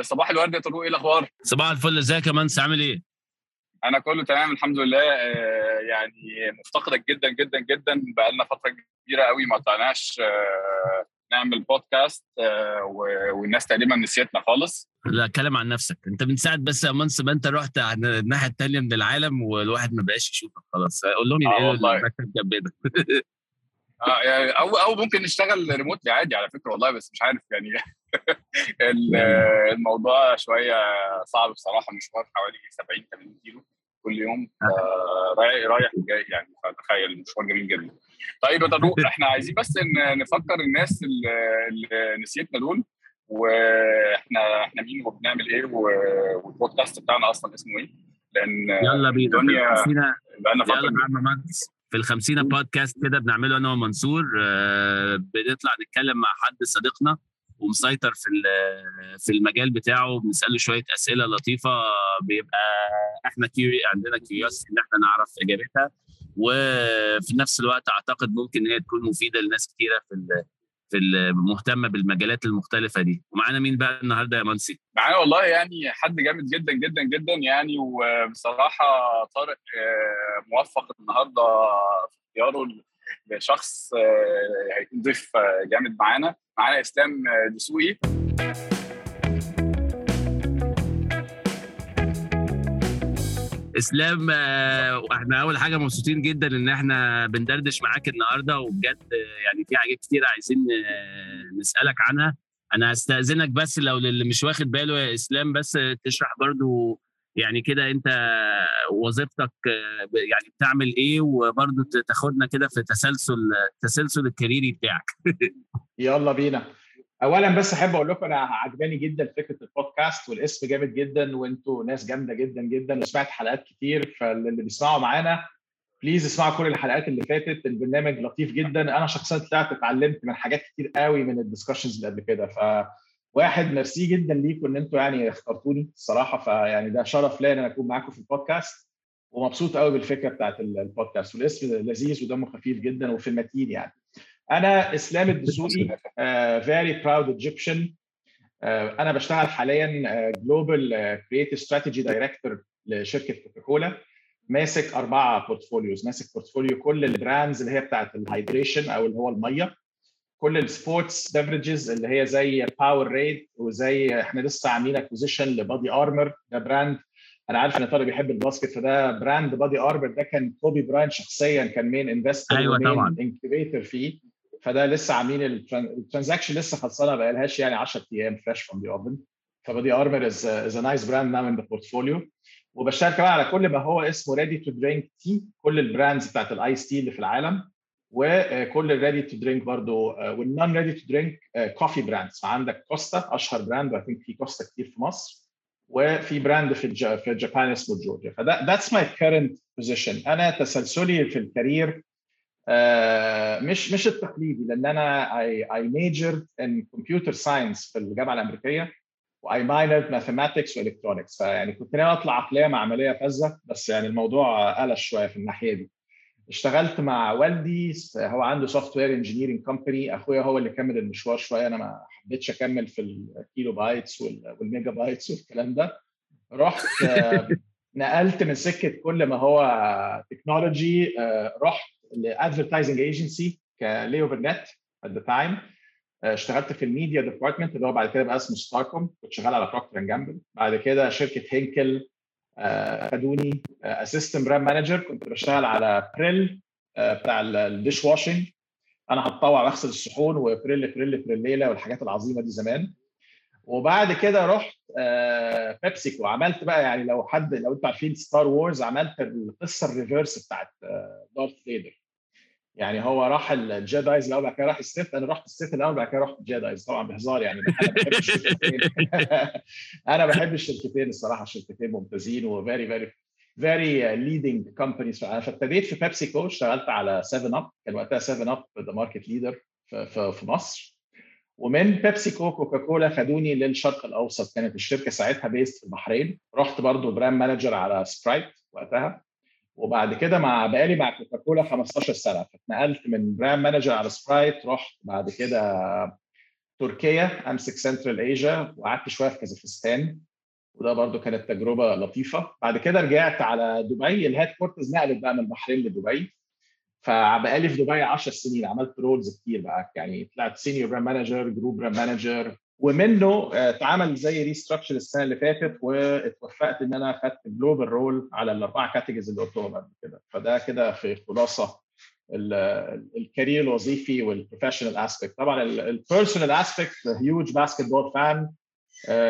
صباح الورد يا طارق إيه الأخبار؟ صباح الفل إزيك يا منس عامل إيه؟ أنا كله تمام الحمد لله. آه، يعني مفتقدك جدا جدا جدا. بقى لنا فترة كبيرة قوي ما طلعناش آه، نعمل بودكاست آه، والناس تقريبا نسيتنا خالص. لا اتكلم عن نفسك. أنت من ساعة بس يا منس ما أنت رحت عن الناحية الثانية من العالم والواحد ما بقاش يشوفك خلاص. قول لهم إيه. المكتب جنبنا. يعني أو أو ممكن نشتغل ريموتلي عادي على فكرة والله بس مش عارف يعني. الموضوع شوية صعب بصراحة مشوار حوالي 70 80 كيلو كل يوم آه، رايح رايح وجاي يعني فتخيل مشوار جميل جدا. طيب يا طارق إحنا عايزين بس نفكر الناس اللي نسيتنا دول وإحنا إحنا مين وبنعمل إيه والبودكاست بتاعنا أصلا اسمه إيه؟ لأن يلا بينا الدنيا بقالنا فترة يلا في الخمسينة بودكاست كده بنعمله أنا ومنصور آه، بنطلع نتكلم مع حد صديقنا ومسيطر في في المجال بتاعه بنسأله شوية أسئلة لطيفة بيبقى إحنا curi- عندنا curiosity إن إحنا نعرف إجابتها وفي نفس الوقت أعتقد ممكن هي تكون مفيدة لناس كتيرة في في المهتمه بالمجالات المختلفة دي. ومعانا مين بقى النهارده يا منسي؟ معانا والله يعني حد جامد جدا جدا جدا يعني وبصراحة طارق آه، موفق النهارده في اختياره لشخص آه، هيكون ضيف آه، جامد معانا. معانا إسلام آه، دسوقي. إسلام آه، وإحنا أول حاجة مبسوطين جدا إن إحنا بندردش معاك النهارده وبجد آه، يعني في حاجات كتير عايزين آه، نسألك عنها. أنا هستأذنك بس لو للي مش واخد باله يا إسلام بس تشرح برضو يعني كده انت وظيفتك آه، يعني بتعمل إيه؟ وبرضو ت- تاخدنا كده في تسلسل تسلسل ال career بتاعك. يلا بينا. اولا بس أحب أقول لكم أنا عجباني جدا فكرة البودكاست والاسم جامد جدا وأنتوا ناس جامدة جدا جدا وسمعت حلقات كتير فاللي بيسمعوا معانا please اسمعوا كل الحلقات اللي فاتت. البرنامج لطيف جدا. أنا شخصيا طلعت اتعلمت من حاجات كتير قوي من ال discussions اللي قبل كده ف واحد ميرسي جدا ليكم إن أنتوا يعني اخترتوني الصراحة فيعني ده شرف ليا إن أنا أكون معاكم في البودكاست. ومبسوط قوي بالفكرة بتاعت البودكاست. والاسم لذيذ ودمه خفيف جدا وفي المتين يعني. أنا إسلام الدسوقي very proud Egyptian أنا بشتغل حاليا global creative strategy director لشركة كوكاكولا ماسك أربعة portfolios ماسك portfolio كل ال brands اللي هي بتاعت ال hydration أو اللي هو المية. كل ال sports beverages اللي هي زي Powerade وزي إحنا لسه عاملين acquisition ل BodyArmor ده brand أنا عارف إن طارق بيحب ال basket فده brand BodyArmor ده كان كوبي براينت شخصيا كان main investor أيوة طبعاً. incubator فيه. فده لسه عاملين ال transaction لسه خلصانة بقى لهاش يعني 10 أيام fresh from the oven ف BodyArmor is is a nice brand now in the portfolio وبشتغل كمان على كل ما هو اسمه ready to drink tea كل ال brands بتاعت ال iced tea اللي في العالم. وكل ال ready to drink برضه وال non ready to drink coffee brands فعندك كوستا أشهر brand و I think في كوستا كتير في مصر وفي brand في الج... في Japan اسمه جورجيا فده that's my current position أنا تسلسلي في ال career آه، مش مش التقليدي لأن أنا I I majored in computer science في الجامعة الأمريكية و I minored mathematics و electronics فيعني كنت ناوي أطلع عقليه معمليه فذه بس يعني الموضوع قلش شوية في الناحية دي. اشتغلت مع والدي هو عنده software engineering company أخويا هو اللي كمل المشوار شوية أنا ما حبيتش أكمل في ال kilobytes وال- وال megabytes والكلام ده. رحت آه، نقلت من سكة كل ما هو تكنولوجي رحت ل advertising agency Leo Burnett at the time اشتغلت في ال media department اللي هو بعد كده بقى اسمه Starcom كنت شغال على Procter & Gamble بعد كده شركة هينكل آه، خدوني assistant brand manager كنت بشتغل على بريل آه، بتاع ال dish washing أنا هتطوع بغسل الصحون وبريل بريل بريليلا والحاجات العظيمة دي زمان. وبعد كده رحت آه، بيبسيكو عملت بقى يعني لو حد لو أنتوا عارفين Star Wars عملت القصة ال reverse بتاعت آه، Darth Vader يعني هو راح ال Jedis الأول بعد كده راح ال Sith أنا رحت ال Sith الأول بعد كده رحت ال Jedis طبعا بهزار يعني أنا بحب الشركتين. أنا الشركتين الصراحة الشركتين ممتازين و very very very leading companies فابتديت في بيبسيكو اشتغلت على 7 Up كان وقتها 7 Up the market leader في مصر. ومن بيبسيكو كوكاكولا خدوني للشرق الأوسط. كانت الشركة ساعتها based في البحرين. رحت برضو brand manager على سبرايت وقتها. وبعد كده مع بقالي مع كوكاكولا 15 سنة فاتنقلت من brand manager على سبرايت رحت بعد كده تركيا امسك Central Asia وقعدت شوية في كازاخستان. وده برضو كانت تجربة لطيفة. بعد كده رجعت على دبي ال headquarters نقلت بقى من البحرين لدبي. فبقالي في دبي 10 سنين عملت roles كتير بقى. يعني طلعت senior brand manager group brand manager ومنه اتعمل زي restructure السنة اللي فاتت واتوفقت إن أنا خدت global role على الأربعة categories اللي قلتهم قبل كده. فده كده في خلاصة ال career الوظيفي وال professional aspect طبعا ال personal aspect huge basketball fan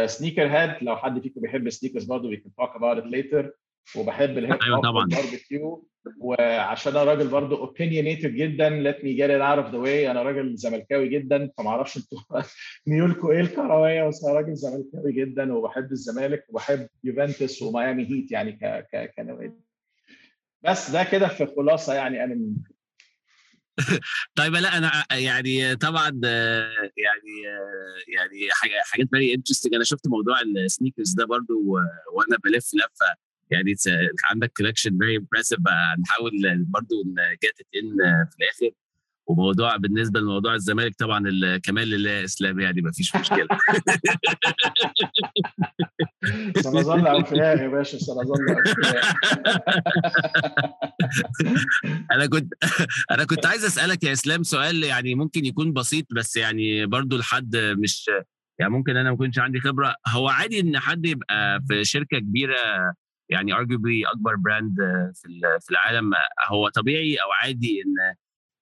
sneaker head لو حد فيكم بيحب sneakers برضه we can talk about it later. وبحب ال hip أيوه طبعا. باربيكيو وعشان أنا راجل برضه opinionated جدا me get it out of the way. أنا راجل زملكاوي جدا فما أعرفش أنتوا ميولكم إيه الكروية بس أنا راجل زملكاوي جدا وبحب الزمالك وبحب يوفنتوس وميامي هيت يعني ك ك كنوادي. بس ده كده في خلاصة يعني أنا من طيب لا أنا يعني طبعا يعني يعني حاجات very interesting أنا شفت موضوع ال sneakers ده برضو وأنا بلف لفة يعني عندك collection very impressive هنحاول برضو نجات ان في الآخر. وموضوع بالنسبة لموضوع الزمالك طبعا الكمال لله إسلام يعني ما فيش مشكلة. سنظل اوفياء يا باشا سنظل اوفياء أنا كنت أنا كنت عايز أسألك يا إسلام سؤال يعني ممكن يكون بسيط بس يعني برضو لحد مش يعني ممكن أنا ما كنتش عندي خبرة. هو عادي إن حد يبقى في شركة كبيرة يعني arguably أكبر براند في في العالم هو طبيعي أو عادي ان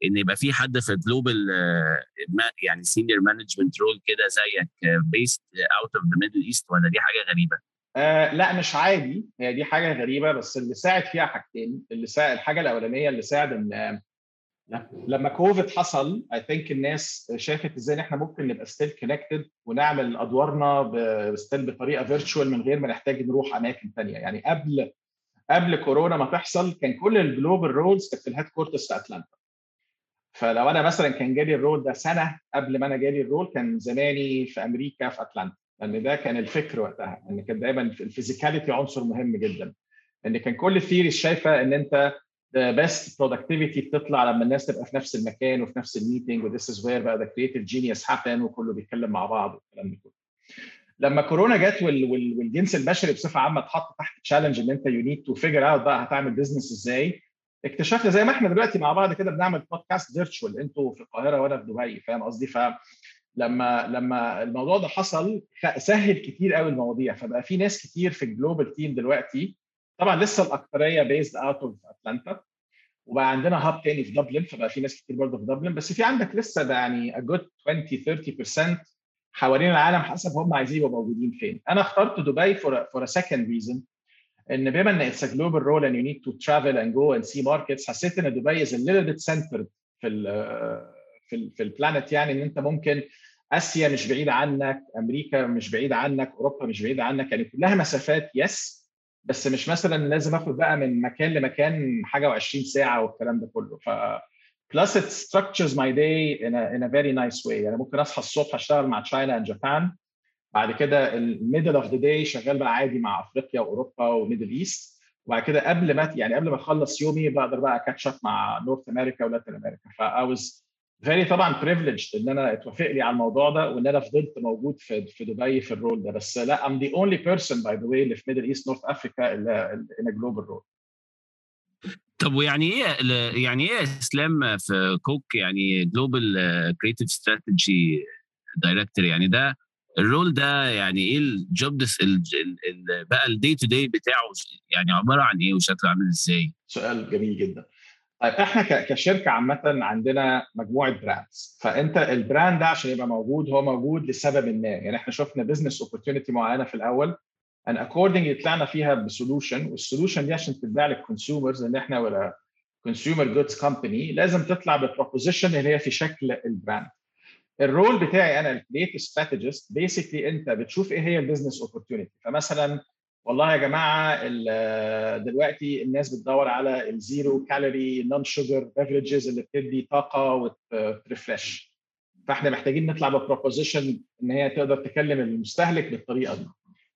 إن يبقى في حد في global يعني senior management role كده زيك based out of the Middle East ولا دي حاجة غريبة؟ آه لا مش عادي هي دي حاجة غريبة بس اللي ساعد فيها حاجتين اللي ساعد الحاجة الأولانية اللي ساعد إن لما كوفيد حصل I think الناس شافت إزاي إن إحنا ممكن نبقى still connected ونعمل أدوارنا still بطريقة virtual من غير ما نحتاج نروح أماكن ثانية يعني قبل قبل كورونا ما تحصل كان كل ال global roles كانت في ال headquarters في أتلانتا. فلو أنا مثلا كان جالي ال role ده سنة قبل ما أنا جالي ال role كان زماني في أمريكا في أتلانتا. لأن ده كان الفكر وقتها إن كان دايما ال physicality عنصر مهم جدا. إن كان كل ال theories شايفة إن أنت the best productivity بتطلع لما الناس تبقى في نفس المكان وفي نفس ال meeting و this is where بقى the creative genius happen وكله بيتكلم مع بعض والكلام ده كله. لما كورونا جت وال, وال, والجنس البشري بصفة عامة اتحط تحت challenge إن أنت you need to figure out بقى هتعمل business إزاي اكتشفنا زي ما إحنا دلوقتي مع بعض كده بنعمل podcast virtual أنتوا في القاهرة وأنا في دبي فاهم قصدي ف لما لما الموضوع ده حصل سهل كتير قوي المواضيع فبقى في ناس كتير في ال global team دلوقتي طبعا لسه الاكثريه based out of اتلانتا وبقى عندنا hub تاني في دبلن فبقى في ناس كتير برضه في دبلن بس في عندك لسه ده يعني a good 20 30% حوالين العالم حسب هم عايزين يبقوا موجودين فين. أنا اخترت دبي a, for a second reason إن بما إن it's a global role and you need to travel and go and see markets حسيت إن دبي is a little bit centered في ال في ال في ال planet يعني إن أنت ممكن آسيا مش بعيده عنك أمريكا مش بعيده عنك أوروبا مش بعيده عنك يعني كلها مسافات yes بس مش مثلا لازم آخد بقى من مكان لمكان حاجة و20 ساعة والكلام ده كله. ف plus it structures my day in a, in a very nice way. يعني ممكن أصحى الصبح أشتغل مع China and Japan بعد كده ال middle of the day شغال بقى عادي مع أفريقيا وأوروبا و Middle East وبعد كده قبل ما يعني قبل ما أخلص يومي بقدر بقى catch up مع North America و Latin America ف I was very طبعا privileged إن أنا اتوافق لي على الموضوع ده وإن أنا فضلت موجود في في دبي في ال role ده. بس لا I'm the only person by the way اللي في Middle East North Africa اللي in a global role. طب ويعني إيه يعني إيه إسلام في كوك؟ يعني global creative strategy director يعني ده ال role ده يعني إيه ال job des ال ال بقى ال day to day بتاعه؟ يعني عبارة عن إيه وشكله عامل إزاي؟ سؤال جميل جدا. طيب إحنا كشركة عامة عندنا مجموعة brands فأنت ال brand ده عشان يبقى موجود هو موجود لسبب ما. يعني إحنا شفنا business opportunity معينة في الأول and according طلعنا فيها ب solution وال solution دي عشان تتباع لل consumers إن إحنا ولا consumer goods company لازم تطلع ب proposition اللي هي في شكل ال brand ال role بتاعي أنا ال creative strategist basically أنت بتشوف إيه هي ال business opportunity فمثلا والله يا جماعة دلوقتي الناس بتدور على ال zero calorie non sugar beverages اللي بتدي طاقة وت refresh فإحنا محتاجين نطلع ب proposition إن هي تقدر تكلم المستهلك بالطريقة دي.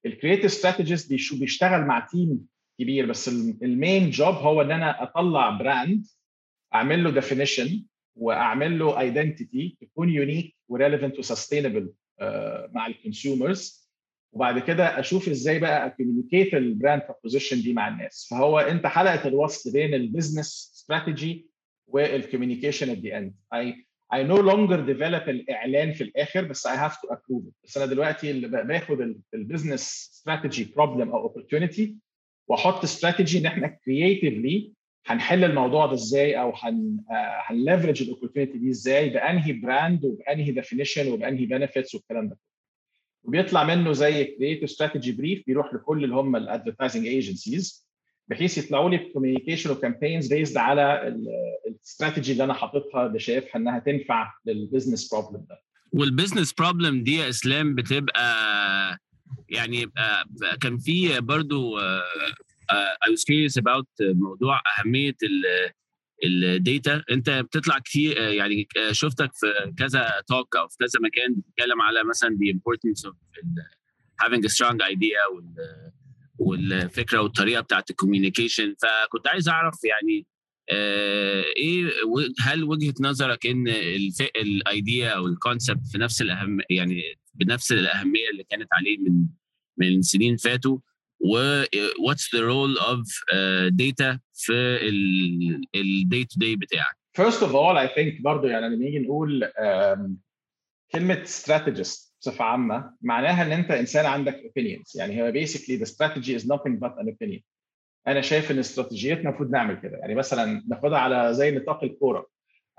ال creative strategist بيشتغل مع team كبير بس ال main job هو إن أنا أطلع brand أعمل له definition وأعمل له identity تكون unique و relevant و sustainable مع ال consumers وبعد كده أشوف إزاي بقى ا communicate ال brand proposition دي مع الناس. فهو أنت حلقة الوصل بين ال business strategy وال communication at the end I no longer develop الاعلان في الآخر بس have to approve it. بس أنا دلوقتي اللي باخد ال business strategy problem أو opportunity وأحط استراتيجي إن إحنا creatively هنحل الموضوع ده إزاي أو هن هن leverage ال opportunity دي إزاي بأنهي brand وبأنهي definition وبأنهي benefits والكلام ده وبيطلع منه زي creative strategy brief بيروح لكل اللي هم ال advertising agencies بحيث يطلعوا لي ب communication و campaigns based على الاستراتيجي اللي أنا حاططها اللي شايفها إنها تنفع لل business problem ده. وال business problem دي يا إسلام بتبقى يعني كان في برضو I was curious موضوع أهمية ال data. انت بتطلع كتير يعني شفتك في كذا talk أو في كذا مكان بتتكلم على مثلا the importance of having a strong idea والفكرة والطريقة بتاعت ال communication فكنت عايز أعرف يعني إيه هل وجهة نظرك إن ال idea أو ال concept في نفس الاهم يعني بنفس الأهمية اللي كانت عليه من من سنين فاتوا و what's the role of uh, data في ال day to day بتاعك. First of all I think برضه يعني لما نيجي نقول كلمة strategist بصفة عامة معناها إن أنت إنسان عندك opinions. يعني هو basically the strategy is nothing but an opinion. أنا شايف إن استراتيجيتنا المفروض نعمل كده. يعني مثلا ناخدها على زي نطاق الكورة.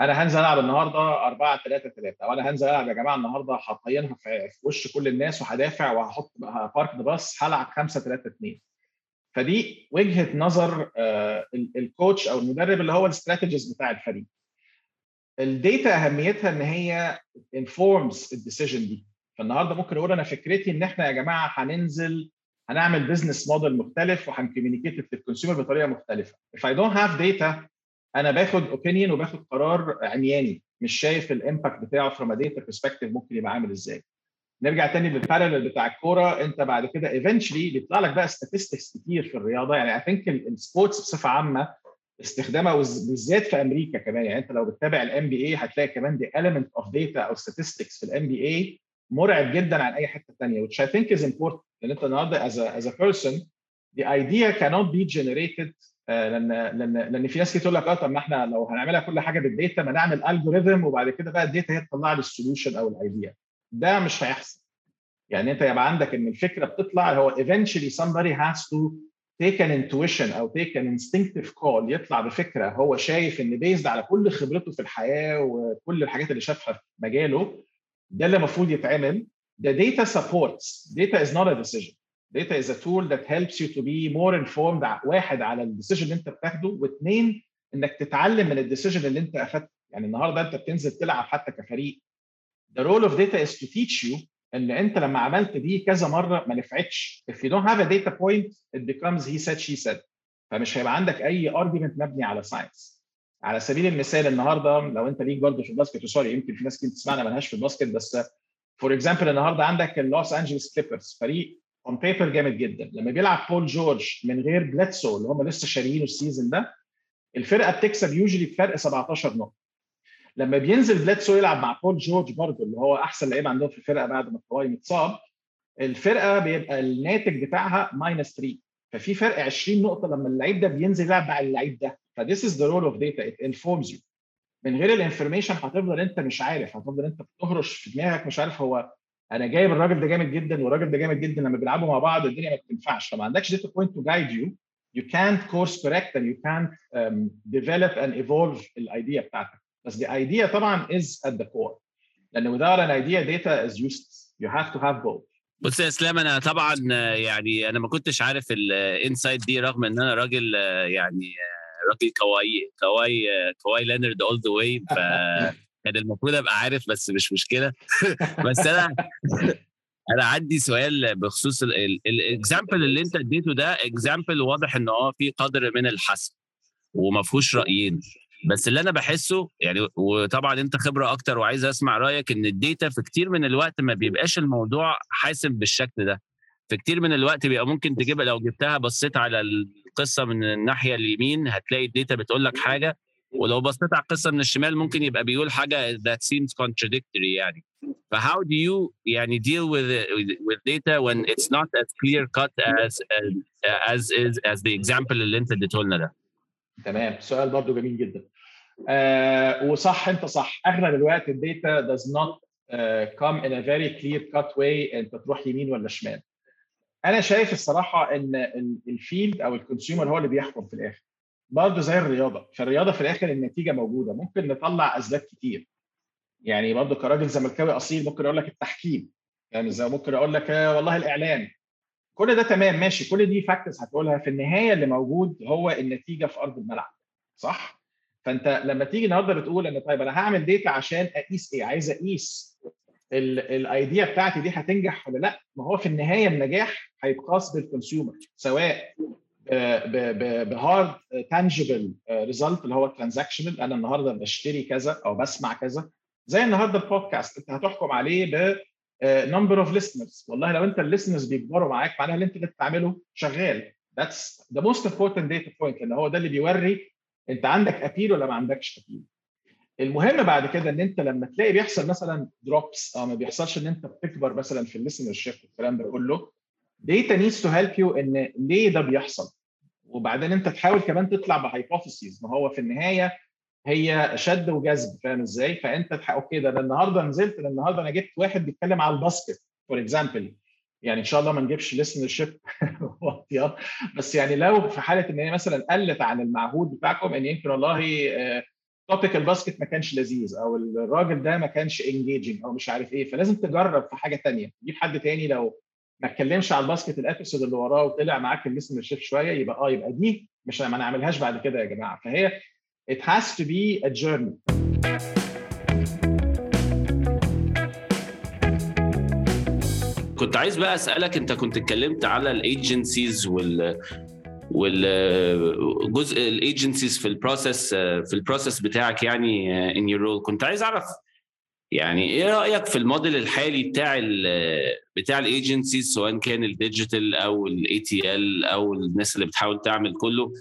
أنا هنزل ألعب النهارده 4 3 3 أو أنا هنزل ألعب يا جماعة النهارده حاطينها في وش كل الناس وهدافع وهحط بارك باص هلعب 5 3 2 فدي وجهة نظر الكوتش أو المدرب اللي هو الاستراتيجيست بتاع الفريق ال data أهميتها إن هي informs ال decision دي فالنهاردة ممكن أقول أنا فكرتي إن إحنا يا جماعة هننزل هنعمل business model مختلف وهن communicate لل consumer بطريقة مختلفة. If I don't have data أنا باخد opinion وباخد قرار عمياني مش شايف ال impact بتاعه from data perspective ممكن يبقى عامل إزاي. نرجع تاني لل parallel بتاع الكورة. انت بعد كده eventually بيطلع لك بقى statistics كتير في الرياضة. يعني I think ال sports بصفة عامة استخدامها بالذات في أمريكا كمان. يعني انت لو بتتابع ال NBA هتلاقي كمان دي element of data أو statistics في ال NBA مرعب جدا عن أي حتة ثانية which I think is important. لأن انت النهارده as a, as a person the idea cannot be uh, لأن لأن لأن في ناس كتير تقول لك آه طب ما إحنا لو هنعملها كل حاجة بال data ما نعمل algorithm وبعد كده بقى ال data هي تطلع لي ال solution أو ال idea ده مش هيحصل. يعني انت يبقى عندك إن الفكرة بتطلع هو eventually somebody has to take an intuition أو take an instinctive call يطلع بفكرة هو شايف إن based على كل خبرته في الحياة وكل الحاجات اللي شافها في مجاله ده اللي المفروض يتعمل. The data supports. Data is not a decision. Data is a tool that helps you to be more informed واحد على ال decision اللي انت بتاخده واثنين إنك تتعلم من ال decision اللي انت أخدته. يعني النهارده انت بتنزل تلعب حتى كفريق the role of data is to teach you إن أنت لما عملت دي كذا مرة ما نفعتش. If you don't have a data point it becomes he said she said. فمش هيبقى عندك أي argument مبني على science على سبيل المثال النهارده لو أنت ليك برضه في الباسكت sorry يمكن في ناس كتير تسمعنا مالهاش في الباسكت بس for example النهارده عندك اللوس انجلوس كليبرز فريق on paper جامد جدا. لما بيلعب بول جورج من غير بليدسو اللي هم لسه شاريينه ال season ده الفرقة بتكسب usually بفرق 17 نقطة. لما بينزل بليدسو يلعب مع بول جورج برضه اللي هو أحسن لعيب عندهم في الفرقة بعد ما كواي متصاب الفرقة بيبقى الناتج بتاعها minus 3 ففي فرق 20 نقطة لما اللعيب ده بينزل يلعب مع اللعيب ده. ف this is the role of data it informs you من غير ال information هتفضل أنت مش عارف. هتفضل أنت بتهرش في دماغك مش عارف هو أنا جايب الراجل ده جامد جدا والراجل ده جامد جدا. لما بيلعبوا مع بعض الدنيا ما بتنفعش. فما عندكش data point to guide can't course correct and you can't um, develop and evolve ال idea بتاعتك. بس the idea طبعا is at the core. لأن without an idea data is useless. You have to have both. بص يا إسلام أنا طبعا يعني أنا ما كنتش عارف ال insight دي رغم إن أنا راجل يعني راجل كواي كواي كواي لينرد all the way فكان المفروض أبقى عارف بس مش مشكلة. بس أنا أنا عندي سؤال بخصوص ال example اللي أنت اديته ده example واضح إن هو في قدر من الحسم وما فيهوش رأيين. بس اللي أنا بحسه يعني وطبعا أنت خبرة أكتر وعايز أسمع رأيك إن ال data في كتير من الوقت ما بيبقاش الموضوع حاسم بالشكل ده. في كتير من الوقت بيبقى ممكن تجيبها لو جبتها بصيت على القصة من الناحية اليمين هتلاقي ال data بتقول لك حاجة ولو بصيت على القصة من الشمال ممكن يبقى بيقول حاجة that seems contradictory يعني. ف how do you يعني deal with with data when it's not as clear cut as as is as the example اللي أنت اديته لنا ده؟ تمام. سؤال برضو جميل جدا. وصح انت صح. أغلب الوقت ال data does not uh, come in a very clear cut way انت تروح يمين ولا شمال. أنا شايف الصراحة إن ال field أو ال consumer هو اللي بيحكم في الآخر. برضه زي الرياضة. في الرياضه في الآخر النتيجة موجودة. ممكن نطلع أسباب كتير. يعني برضه كراجل زملكاوي أصيل ممكن أقول لك التحكيم. يعني زي ممكن أقول لك والله الإعلام. كل ده تمام ماشي. كل دي factors هتقولها. في النهاية اللي موجود هو النتيجة في أرض الملعب. صح؟ فانت لما تيجي النهارده بتقول إن طيب أنا هعمل data عشان أقيس إيه؟ عايز أقيس ال idea بتاعتي دي هتنجح ولا لأ؟ ما هو في النهاية النجاح هيتقاس بال consumer سواء ب hard tangible result اللي هو transactional أنا النهارده بشتري كذا أو بسمع كذا. زي النهارده البودكاست أنت هتحكم عليه ب number of listeners. والله لو أنت ال listeners بيكبروا معاك معناها اللي أنت اللي بتعمله شغال. That's the most important data point لأن هو ده اللي بيوري انت عندك appeal ولا ما عندكش appeal المهم بعد كده إن أنت لما تلاقي بيحصل مثلا drops أو ما بيحصلش إن أنت بتكبر مثلا في ال listenership والكلام ده كله data needs to help you إن ليه ده بيحصل وبعدين أنت تحاول كمان تطلع ب hypothesis ما هو في النهاية هي شد وجذب فاهم إزاي؟ فأنت. Okay ده النهارده نزلت ده النهارده أنا جبت واحد بيتكلم على الباسكت for example يعني إن شاء الله ما نجيبش listenership بس يعني لو في حالة إن هي مثلا قلت عن المعهود بتاعكم إن يمكن والله topic الباسكت ما كانش لذيذ أو الراجل ده ما كانش engaging أو مش عارف إيه فلازم تجرب في حاجة ثانية جيب حد تاني لو ما اتكلمش على الباسكت ال episode اللي وراه وطلع معاك ال listenership شوية يبقى آه يبقى دي مش ما نعملهاش بعد كده يا جماعة. فهي it has to be a journey. كنت عايز بقى أسألك أنت كنت اتكلمت على ال agencies وال والجزء ال agencies في ال process في ال process بتاعك يعني in your role كنت عايز أعرف يعني إيه رأيك في الموديل الحالي بتاع ال بتاع ال agencies سواء كان ال digital أو ال ATL أو الناس اللي بتحاول تعمل كله؟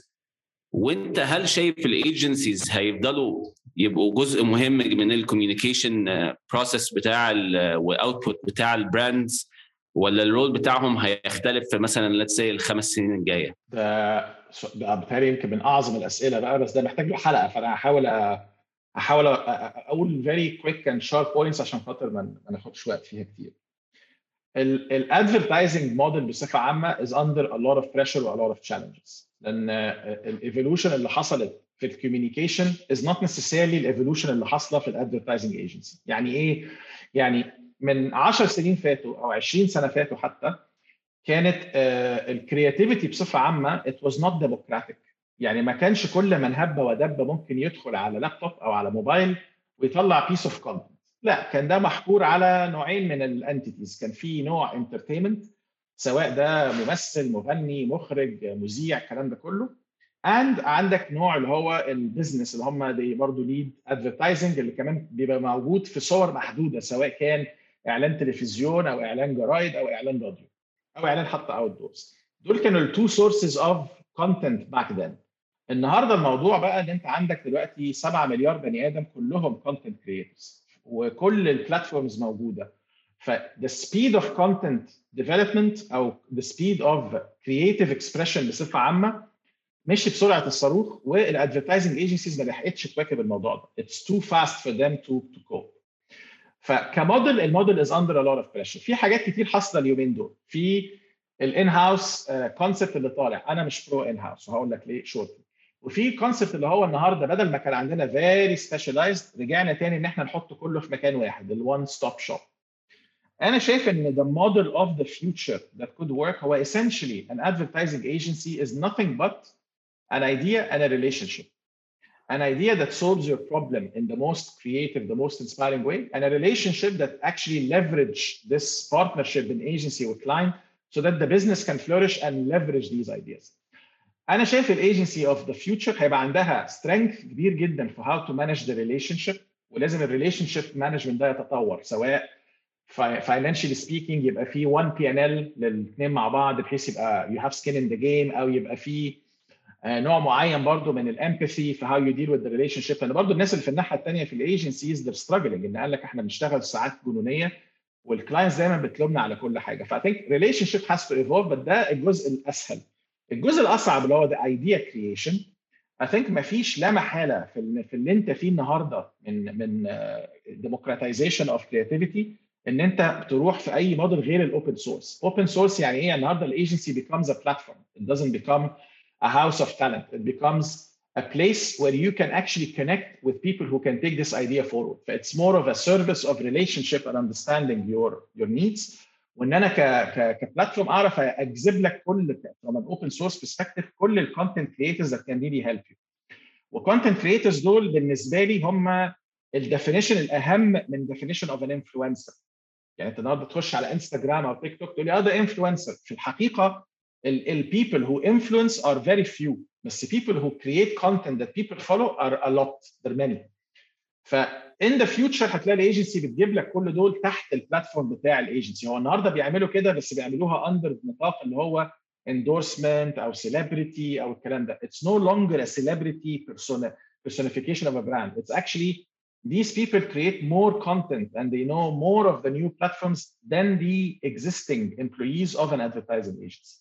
وأنت هل شايف ال agencies هيفضلوا يبقوا جزء مهم من ال communication process بتاع و output بتاع ال brands ولا ال role بتاعهم هيختلف في مثلا let's say الخمس سنين الجاية؟ ده ده يمكن من أعظم الأسئلة بقى بس ده محتاج له حلقة فأنا هحاول هحاول أقول very quick and sharp points عشان خاطر ما ناخدش وقت فيها كتير. ال advertising model بصفة عامة is under a lot of pressure و a lot of challenges لأن ال evolution اللي حصلت في ال communication is not necessarily ال evolution اللي حاصلة في ال advertising agency يعني إيه يعني من 10 سنين فاتوا أو 20 سنة فاتوا حتى كانت ال creativity بصفة عامة it was not democratic يعني ما كانش كل من هب ودب ممكن يدخل على لابتوب أو على موبايل ويطلع piece of content لا كان ده محكور على نوعين من ال entities كان في نوع entertainment سواء ده ممثل مغني مخرج مذيع الكلام ده كله. and عندك نوع اللي هو ال business اللي هم برضه led advertising اللي كمان بيبقى موجود في صور محدودة سواء كان إعلان تلفزيون أو إعلان جرايد أو إعلان راديو أو إعلان حتى outdoors دول كانوا ال two sources of content back then النهارده الموضوع بقى إن أنت عندك دلوقتي 7 مليار بني آدم كلهم content creators وكل ال platforms موجودة. ف the speed of content development أو the speed of creative expression بصفة عامة مشي بسرعة الصاروخ وال advertising agencies ما لحقتش تواكب الموضوع ده. It's too fast for them to to cope. فك model ال model is under a lot of pressure في حاجات كتير حاصلة اليومين دول. في ال in-house concept اللي طالع. أنا مش pro in-house وهقول لك ليه شورت وفي concept اللي هو النهارده بدل ما كان عندنا very specialized رجعنا تاني إن إحنا نحط كله في مكان واحد ال one stop shop أنا شايف إن the model of the future that could work هو essentially an advertising agency is nothing but an idea and a relationship. an idea that solves your problem in the most creative the most inspiring way and a relationship that actually leverage this partnership in agency with client so that the business can flourish and leverage these ideas انا شايف الايجنسي اوف ذا فيوتشر هيبقى عندها سترينث كبير جدا في هاو تو مانج ذا ريليشن شيب ولازم الريليشن شيب مانجمنت ده يتطور سواء فاينانشالي سبيكينج يبقى في 1 بي ان ال للاثنين مع بعض بحيث يبقى يو هاف سكين ان ذا جيم او يبقى في نوع معين برضو من ال empathy في how you deal with relationship لأن برضو الناس اللي في الناحية الثانية في ال agencies they're struggling إن قال لك إحنا بنشتغل ساعات جنونية وال clients دايما بتلومنا على كل حاجة. ف I think relationship has to evolve بس ده الجزء الأسهل. الجزء الأصعب اللي هو the idea creation I think ما فيش لا محالة في في اللي أنت فيه النهارده من من democratization of creativity إن أنت تروح في أي موديل غير ال open source open source يعني إيه؟ النهارده الايجنسي becomes a platform. It doesn't become a house of talent it becomes a place where you can actually connect with people who can take this idea forward it's more of a service of relationship and understanding your your needs وان أنا ك ك كبلاتفورم اعرف اجذب لك كل from an open source perspective كل الكونتنت creators that can really help you وكونتنت creators دول بالنسبة لي هم الديفينيشن الاهم من definition of an influencer يعني انت النهارده تخش على انستغرام أو تيك توك تقول لي آه ده انفلونسر في الحقيقة البيبل who influence are very few بس people who create content that people follow are a lot they're many ف in the future هتلاقي الايجنسي بتجيب لك كل دول تحت البلاتفورم بتاع الايجنسي هو النهارده بيعملوا كده بس بيعملوها اندر نطاق اللي هو endorsement او celebrity او الكلام ده it's no longer a celebrity persona personification of a brand it's actually these people create more content and they know more of the new platforms than the existing employees of an advertising agency.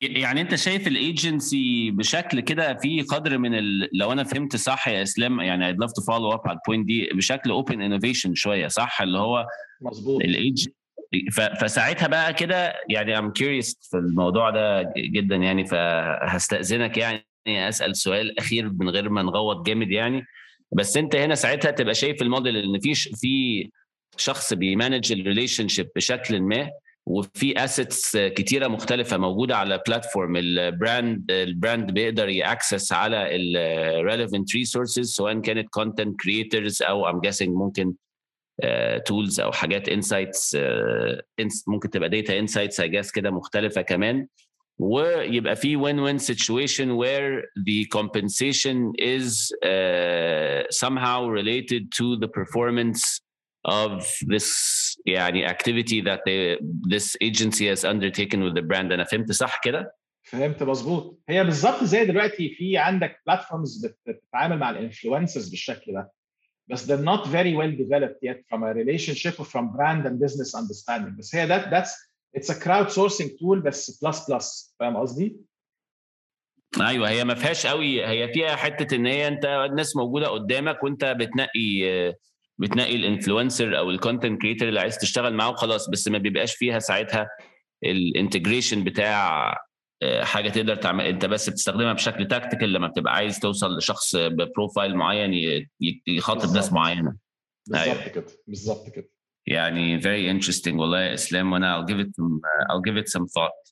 يعني انت شايف الايجنسي بشكل كده في قدر من ال... لو أنا فهمت صح يا اسلام يعني I'd love to follow up على ال point دي بشكل open innovation شوية صح؟ اللي هو مظبوط. الايج ف... فساعتها بقى كده يعني I'm curious في الموضوع ده جدا يعني فهستأذنك يعني أسأل سؤال أخير من غير ما نغوط جامد يعني. بس انت هنا ساعتها تبقى شايف الموديل إن في في شخص بي manage ال relationship بشكل ما وفي assets كتيرة مختلفة موجودة على platform ال brand ال brand بيقدر ي access على ال relevant resources سواء كانت content creators أو I'm guessing ممكن tools uh, أو حاجات insights uh, ممكن تبقى data insights I guess كده مختلفة كمان. ويبقى في win win situation where the compensation is uh, somehow related to the performance of this يعني activity that they, this agency has undertaken with the brand أنا فهمت صح كده؟ فهمت مظبوط هي بالظبط زي دلوقتي في عندك بلاتفورمز بتتعامل مع الانفلونسرز بالشكل ده بس they're not very well developed yet from a relationship or from brand and business understanding بس هي that that's it's a crowd sourcing tool بس بلس بلس فاهم قصدي؟ أيوه هي ما فيهاش قوي هي فيها حتة ان هي انت الناس موجوده قدامك وانت بتنقي بتنقي ال influencer أو ال content creator اللي عايز تشتغل معاه وخلاص بس ما بيبقاش فيها ساعتها ال integration بتاع حاجة تقدر تعمل أنت بس بتستخدمها بشكل tactical لما بتبقى عايز توصل لشخص ب profile معين يخاطب ناس معينة. بالظبط كده. بالظبط كده. يعني very interesting والله يا إسلام وأنا I'll give it some, I'll give it some thought.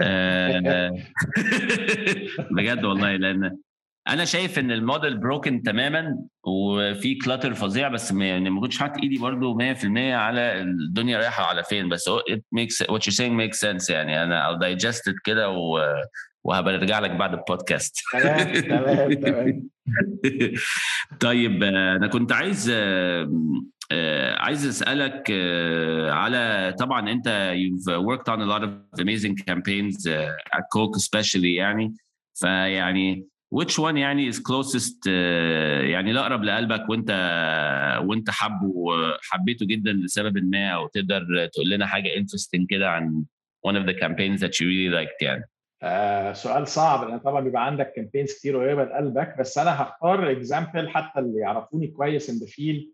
بجد والله لأن أنا شايف إن الموديل بروكن تماما وفي كلاتر فظيع بس يعني ما كنتش حاطط إيدي برضو 100% على الدنيا رايحة على فين بس it makes what you're saying makes sense يعني. أنا I'll digest it كده و وهبقى ارجع لك بعد البودكاست. تمام تمام تمام. طيب أنا كنت عايز عايز أسألك على طبعا أنت you've worked on a lot of amazing campaigns at Coke especially يعني. فيعني which one يعني is closest يعني الأقرب لقلبك وأنت وأنت حبه حبيته جدا لسبب ما أو تقدر تقول لنا حاجة interesting كده عن one of the campaigns that you really liked يعني؟ آه سؤال صعب لأن طبعا بيبقى عندك campaigns كتير قريبة لقلبك بس أنا هختار example حتى اللي يعرفوني كويس in the field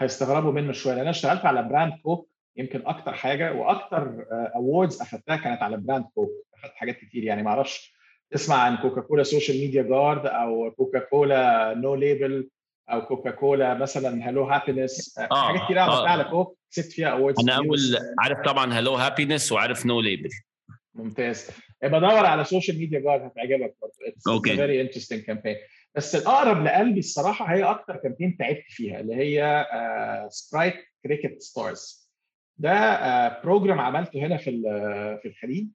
هيستغربوا منه شوية لأن أنا اشتغلت على brand كوك يمكن أكتر حاجة وأكتر awards اخذتها كانت على brand كوك اخذت حاجات كتير يعني ما أعرفش تسمع عن كوكا كولا Social Media Guard أو كوكا كولا No Label أو كوكا كولا مثلا Hello Happiness آه حاجات كتير عملتها على كوك كسبت فيها awards أنا أول عارف طبعا Hello Happiness وعارف No Label ممتاز. بدور على Social Media Guard هتعجبك برضه. Okay. Very interesting campaign بس الأقرب لقلبي الصراحة هي أكتر campaign تعبت فيها اللي هي سبرايت Cricket Stars ده program عملته هنا في في الخليج.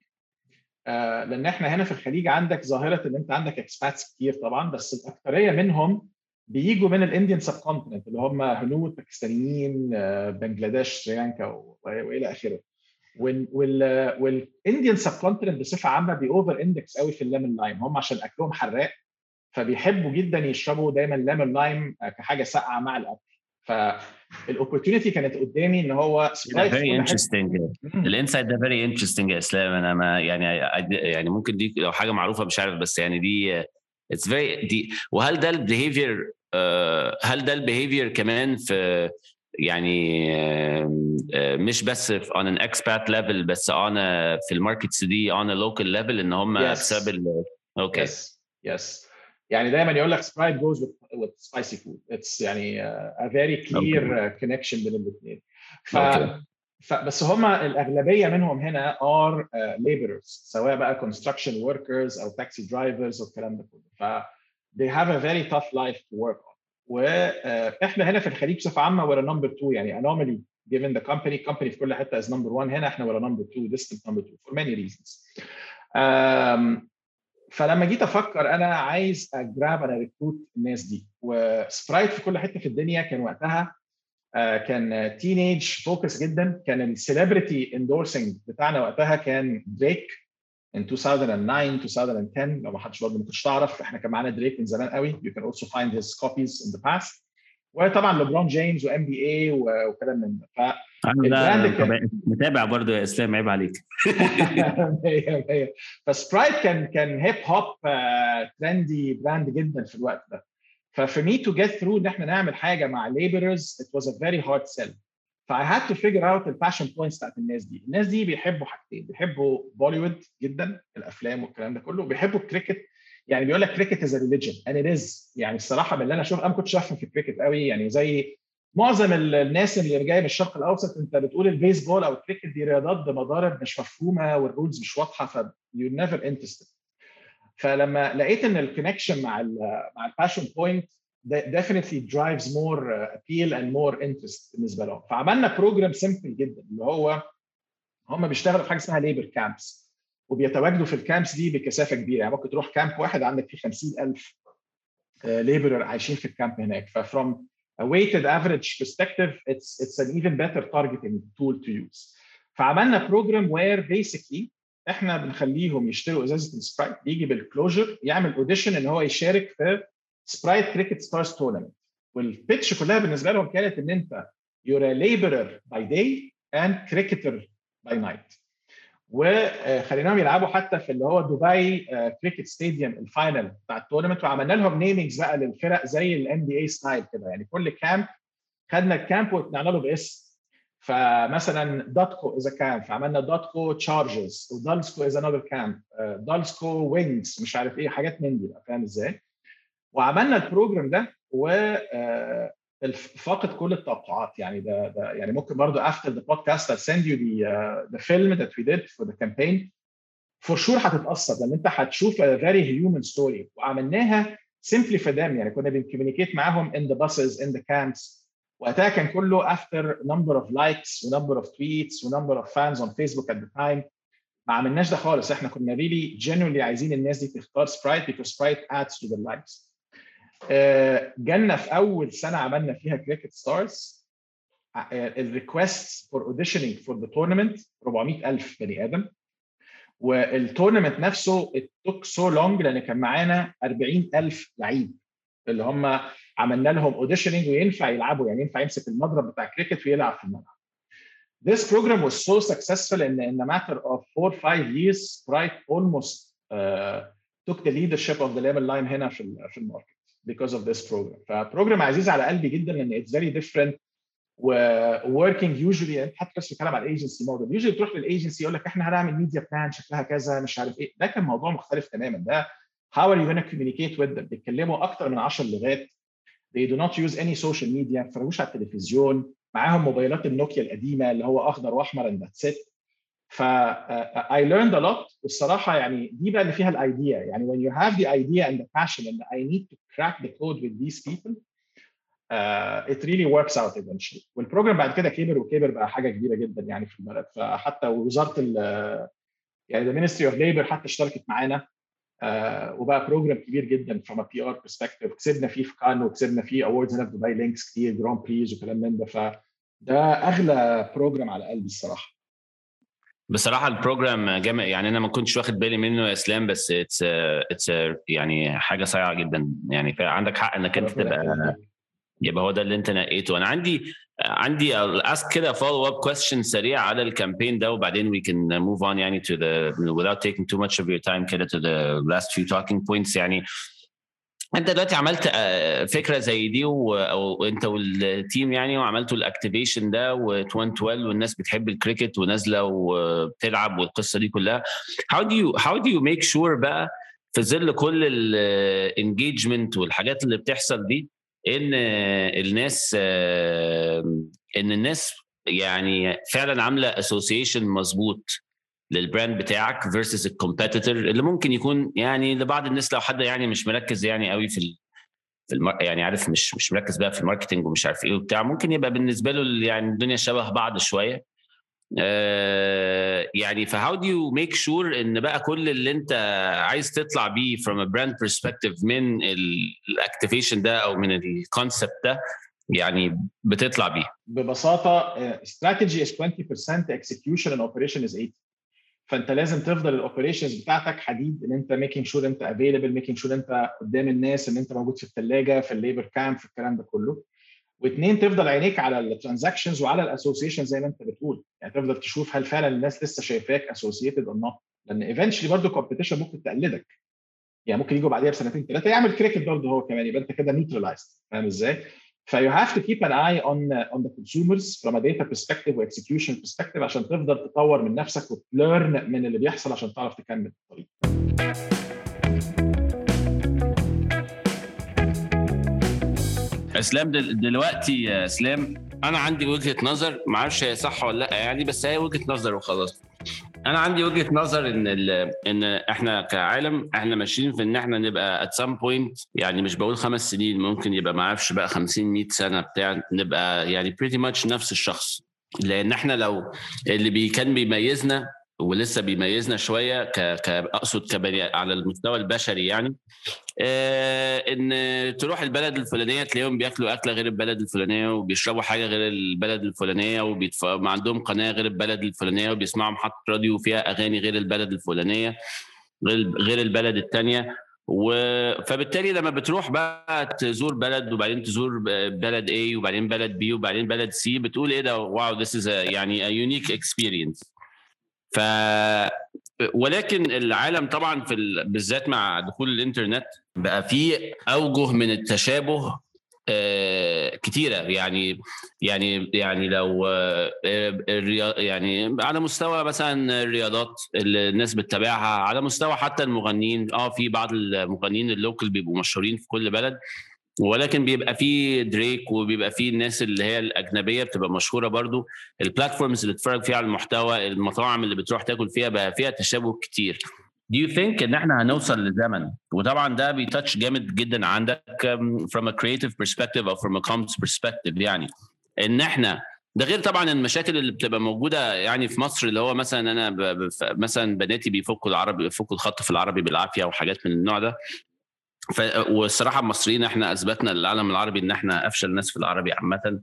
لأن إحنا هنا في الخليج عندك ظاهرة إن أنت عندك expats كتير طبعا بس الاكثريه منهم بيجوا من ال Indian subcontinent اللي هم هنود باكستانيين بنجلاديش سريلانكا وإلى آخره. وال وال Indian subcontinent بصفة عامة بيوفر index قوي في ال lemon lime هم عشان أكلهم حراق فبيحبوا جدا يشربوا دايما lemon lime كحاجة ساقعة مع الأكل. فال opportunity كانت قدامي إن هو very interesting ال insight ده very interesting يا إسلام. أنا ما يعني يعني ممكن دي لو حاجة معروفة مش عارف بس يعني دي it's very دي وهل ده ال behavior هل ده ال behavior كمان في يعني مش بس on an expat level بس on a في ال markets دي on a local level إن هم Yes. بسبب okay yes yes يعني دايما يقول لك سبرايت goes with spicy food it's يعني a very clear connection بين الاثنين. ف فبس هما الأغلبية منهم هنا are laborers uh, سواء بقى construction workers أو taxi drivers والكلام ده ف they have a very tough life to work on. وإحنا uh, هنا في الخليج بصفة عامة we're number 2 يعني anomaly given the company. Company في كل حتة is number 1 هنا إحنا we're number 2 distant number 2 for many reasons. Um, فلما جيت أفكر أنا عايز أجراب أنا recruit الناس دي. وسبرايت في كل حتة في الدنيا كان وقتها آه، كان teenage focus جدا. كان ال celebrity endorsing بتاعنا وقتها كان دريك in 2009 2010 لو ما حدش برضه ما كنتش تعرف إحنا كان معانا دريك من زمان قوي. You can also find his copies in the past. وطبعا ليبرون جيمس و NBA وكلام من ده. أنا متابع- برضه يا إسلام عيب عليك. فسبرايت كان كان hip hop trendy brand جدا في الوقت ده. ف for me to get through إن إحنا نعمل حاجة مع laborers it was a very hard sell. ف I had to figure out ال passion points بتاعت الناس دي. الناس دي بيحبوا حاجتين. بيحبوا بوليوود جدا الأفلام والكلام ده كله. بيحبوا الكريكت يعني بيقول لك cricket is religion it is. يعني الصراحة من اللي أنا أشوف أنا ما كنتش أفهم في الكريكت قوي يعني زي معظم ال- الناس اللي جاية من الشرق الأوسط أنت بتقول البيسبول أو الكريكت دي رياضات بمضارب مش مفهومة وال rules مش واضحة ف you never interested فلما لقيت إن ال connection مع ال مع ال passion point drives more uh, appeal and more interest بالنسبة لهم. فعملنا program simple جدا اللي هو هم بيشتغلوا في حاجة اسمها labor camps وبيتواجدوا في ال camps دي بكثافة كبيرة. يعني ممكن تروح camp واحد عندك فيه 50000 laborer عايشين في ال camp هناك. ف from a weighted average perspective it's it's an even better targeting tool to use. فعملنا program where basically إحنا بنخليهم يشتروا إزازة السبرايت بيجي بال closure يعمل audition إن هو يشارك في سبرايت Cricket Stars tournament وال pitch كلها بالنسبة لهم كانت إن أنت a laborer by day and cricketer by night. وخليناهم يلعبوا حتى في اللي هو دبي cricket stadium ال final بتاع ال tournament وعملنا لهم namings بقى للفرق زي ال NBA style كده يعني كل camp خدنا ال camp وطلعنا له باسم فمثلا داتكو is camp فعملنا داتكو Chargers ودالسكو is another camp دالسكو Wings مش عارف إيه حاجات من دي بقى فاهم إزاي؟ وعملنا ال program ده و آه، فاقد كل التوقعات يعني ده, ده يعني ممكن برضو after the podcast I'll send you the uh, the film that we did for the campaign for sure هتتاثر لأن انت هتشوف a very human story وعملناها simply for them يعني كنا بن communicate معاهم in the buses in the camps وقتها كان كله after number of likes و number of tweets و number of fans on Facebook at the time ما عملناش ده خالص إحنا كنا really genuinely عايزين الناس دي تختار سبرايت because Sprite adds to the likes آه، جالنا في أول سنة عملنا فيها Cricket Stars ال request for auditioning for the tournament 400000 بني آدم. وال tournament نفسه took so long لأن كان معانا 40000 لعيب. اللي هم عملنا لهم auditioning وينفع يلعبوا يعني ينفع يمسك المضرب بتاع كريكت ويلعب في الملعب. This program was so successful in, in a matter of four five years Sprite almost uh, took the leadership of the level line هنا في في ال market. Because of this program. ف program عزيز على قلبي جدا لأن it's very different و working usually انت حتى بس بتتكلم على ال agency model usually تروح للايجنسي يقول لك إحنا هنعمل media plan شكلها كذا مش عارف إيه. ده كان موضوع مختلف تماما. ده how are you to communicate with them بيتكلموا أكتر من 10 لغات. They do not use any social media. ما بيتفرجوش على التلفزيون. معاهم موبايلات النوكيا القديمة اللي هو أخضر وأحمر and that's ف uh, I learned a lot. والصراحه يعني دي بقى اللي فيها ال idea يعني when you have the idea and the passion and I need to crack the code with these people uh, it really works out eventually. وال program بعد كده كبر وكبر بقى حاجة كبيرة جدا يعني في البلد فحتى وزارة يعني the Ministry of Labor حتى اشتركت معانا uh, وبقى program كبير جدا from a PR perspective. كسبنا فيه في كان وكسبنا فيه awards هنا في دبي Lynx كتير Grand Prix وكلام من ده. فده أغلى program على قلبي الصراحة. بصراحة ال program جامع يعني أنا ما كنتش واخد بالي منه يا إسلام بس it's it's يعني حاجة صايعة جدا يعني عندك حق إنك أنت تبقى يبقى هو ده اللي أنت نقيته. أنا عندي عندي ask كده follow up question سريع على ال campaign ده وبعدين we can move on يعني to the without taking too much of your time كده to the last few talking points يعني. انت دلوقتي عملت فكرة زي دي وانت وال team يعني وعملتوا ال activation ده و212 والناس بتحب الكريكت ونازلة وبتلعب والقصة دي كلها. How do you how do you make sure بقى في ظل كل ال engagement والحاجات اللي بتحصل دي إن الناس إن الناس يعني فعلا عاملة association مظبوط؟ لل brand بتاعك versus ال competitor اللي ممكن يكون يعني لبعض الناس لو حد يعني مش مركز يعني قوي في في المار... يعني عارف مش مش مركز بقى في ال marketing ومش عارف إيه وبتاع ممكن يبقى بالنسبة له يعني الدنيا شبه بعض شوية. آه يعني ف how do you make sure إن بقى كل اللي أنت عايز تطلع بيه from a brand perspective من ال activation ده أو من ال concept ده يعني بتطلع بيه؟ ببساطة strategy is 20% execution and operation is 80 فانت لازم تفضل ال operations بتاعتك حديد إن أنت making sure أنت available making sure أنت قدام الناس إن أنت موجود في الثلاجه في الليبر كامب في الكلام ده كله. واثنين تفضل عينيك على ال transactions وعلى ال association زي ما أنت بتقول. يعني تفضل تشوف هل فعلا الناس لسه شايفاك associated or not لأن eventually برضه competition ممكن تقلدك. يعني ممكن يجوا بعديها بسنتين ثلاثة يعمل كريكت برضه هو كمان يبقى أنت كده neutralized فاهم إزاي؟ ف you have to keep an eye on on the consumers from a data perspective و execution perspective عشان تفضل تطور من نفسك وت learn من اللي بيحصل عشان تعرف تكمل الطريق. اسلام دلوقتي يا إسلام أنا عندي وجهة نظر ما أعرفش هي صح ولا لأ يعني بس هي وجهة نظر وخلاص أنا عندي وجهة نظر إن إن إحنا كعالم إحنا ماشيين في إن إحنا نبقى at some point يعني مش بقول خمس سنين ممكن يبقى ما أعرفش بقى 50 100 سنة بتاع نبقى يعني pretty much نفس الشخص. لأن إحنا لو اللي بي كان بيميزنا ولسه بيميزنا شوية ك أقصد كبني على المستوى البشري يعني. آه إن تروح البلد الفلانية تلاقيهم بياكلوا أكلة غير البلد الفلانية وبيشربوا حاجة غير البلد الفلانية وبيتف... عندهم قناة غير البلد الفلانية وبيسمعوا محطة راديو فيها أغاني غير البلد الفلانية غير غير البلد الثانية و... فبالتالي لما بتروح بقى تزور بلد وبعدين تزور بلد A وبعدين بلد B وبعدين بلد C بتقول إيه ده؟ واو this is يعني a unique experience. ف ولكن العالم طبعا في ال... بالذات مع دخول الإنترنت بقى في أوجه من التشابه آه كتيرة. يعني يعني يعني لو آه يعني على مستوى مثلا الرياضات اللي الناس بتتابعها على مستوى حتى المغنيين. آه في بعض المغنيين اللوكل بيبقوا مشهورين في كل بلد. ولكن بيبقى في دريك وبيبقى في الناس اللي هي الأجنبية بتبقى مشهورة برضو. البلاتفورمز اللي بتتفرج فيها على المحتوى المطاعم اللي بتروح تاكل فيها بقى فيها تشابه كتير. Do you think إن إحنا هنوصل لزمن؟ وطبعا ده بيتاتش جامد جدا عندك from a creative perspective أو from a comms perspective يعني. إن إحنا ده غير طبعا المشاكل اللي بتبقى موجودة يعني في مصر اللي هو مثلا أنا. مثلا بناتي بيفكوا العربي بيفكوا الخط في العربي بالعافية وحاجات من النوع ده. ف... والصراحة المصريين إحنا اثبتنا للعالم العربي ان إحنا افشل ناس في العربي عامة.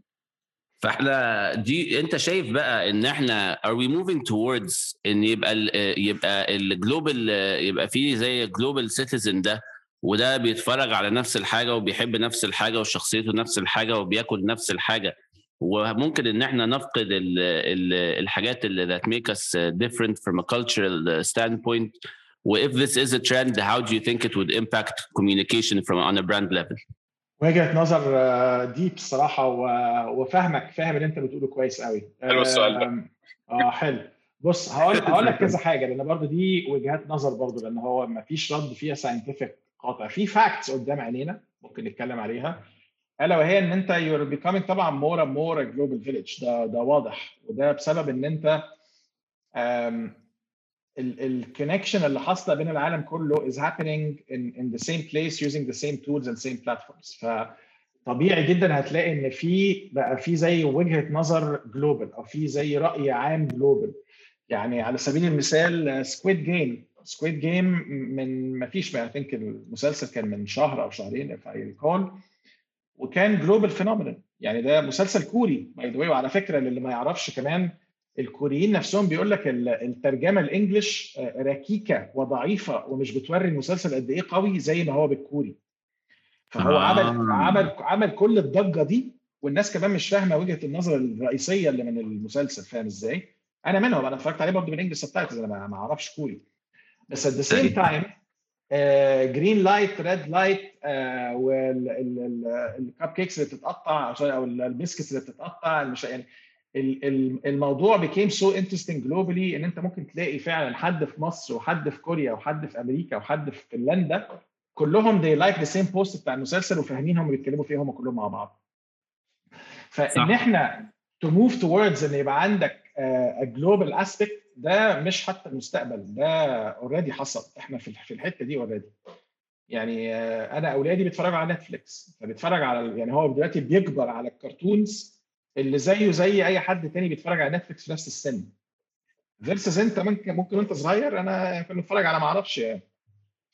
فاحنا دي انت شايف بقى ان إحنا are we moving towards ان يبقى ال يبقى ال global يبقى فيه زي global citizen ده وده بيتفرج على نفس الحاجة وبيحب نفس الحاجة وشخصيته نفس الحاجة وبياكل نفس الحاجة. وممكن ان إحنا نفقد ال ال الحاجات اللي that make us different from a cultural standpoint و if this is a trend how do you think it would impact communication from on a brand level? وجهة نظر deep الصراحه وفاهمك فاهم اللي انت بتقوله كويس قوي. حلو السؤال ده. آه حلو. بص هقول هقول لك كذا حاجة لأن برضه دي وجهات نظر برضه لأن هو ما فيش رد فيها scientific قاطع. في facts قدام عينينا ممكن نتكلم عليها. ألا وهي إن أنت you're becoming طبعا more and more global village ده ده واضح. وده بسبب إن أنت ال connection اللي حاصلة بين العالم كله is happening in, in the same place using the same tools and same platforms. فطبيعي جدا هتلاقي إن في بقى في زي وجهة نظر global أو في زي رأي عام global يعني على سبيل المثال Squid Game Squid Game من ما فيش بقى think المسلسل كان من شهر أو شهرين if I recall. وكان global phenomenal يعني ده مسلسل كوري by the وعلى فكرة للي ما يعرفش كمان الكوريين نفسهم بيقول لك الترجمة ال English ركيكة وضعيفة ومش بتوري المسلسل قد إيه قوي زي ما هو بالكوري فهو آه. عمل عمل عمل كل الضجة دي والناس كمان مش فاهمة وجهة النظر الرئيسية اللي من المسلسل فاهم إزاي؟ أنا منهم أنا اتفرجت عليه برضه بال English subtitles أنا ما- أعرفش كوري بس at the same time green light red light وال cupcakes اللي بتتقطع أو ال biscuits اللي بتتقطع. يعني الموضوع became so interesting globally ان انت ممكن تلاقي فعلا حد في مصر وحد في كوريا وحد في أمريكا وحد في فنلندا كلهم they like the same post بتاع المسلسل وفاهمين هم بيتكلموا فيه هم كلهم مع بعض. فإن صح. إحنا to move towards إن يبقى عندك uh, a global aspect ده مش حتى المستقبل ده اوريدي حصل إحنا في في الحتة دي already. يعني آه، أنا أولادي بيتفرجوا على نتفليكس فبيتفرج على يعني هو دلوقتي بيكبر على ال cartoons اللي زيه زي أي حد تاني بيتفرج على نتفليكس في نفس السن. versus أنت ممكن ممكن وأنت صغير أنا كنت بتفرج على ما أعرفش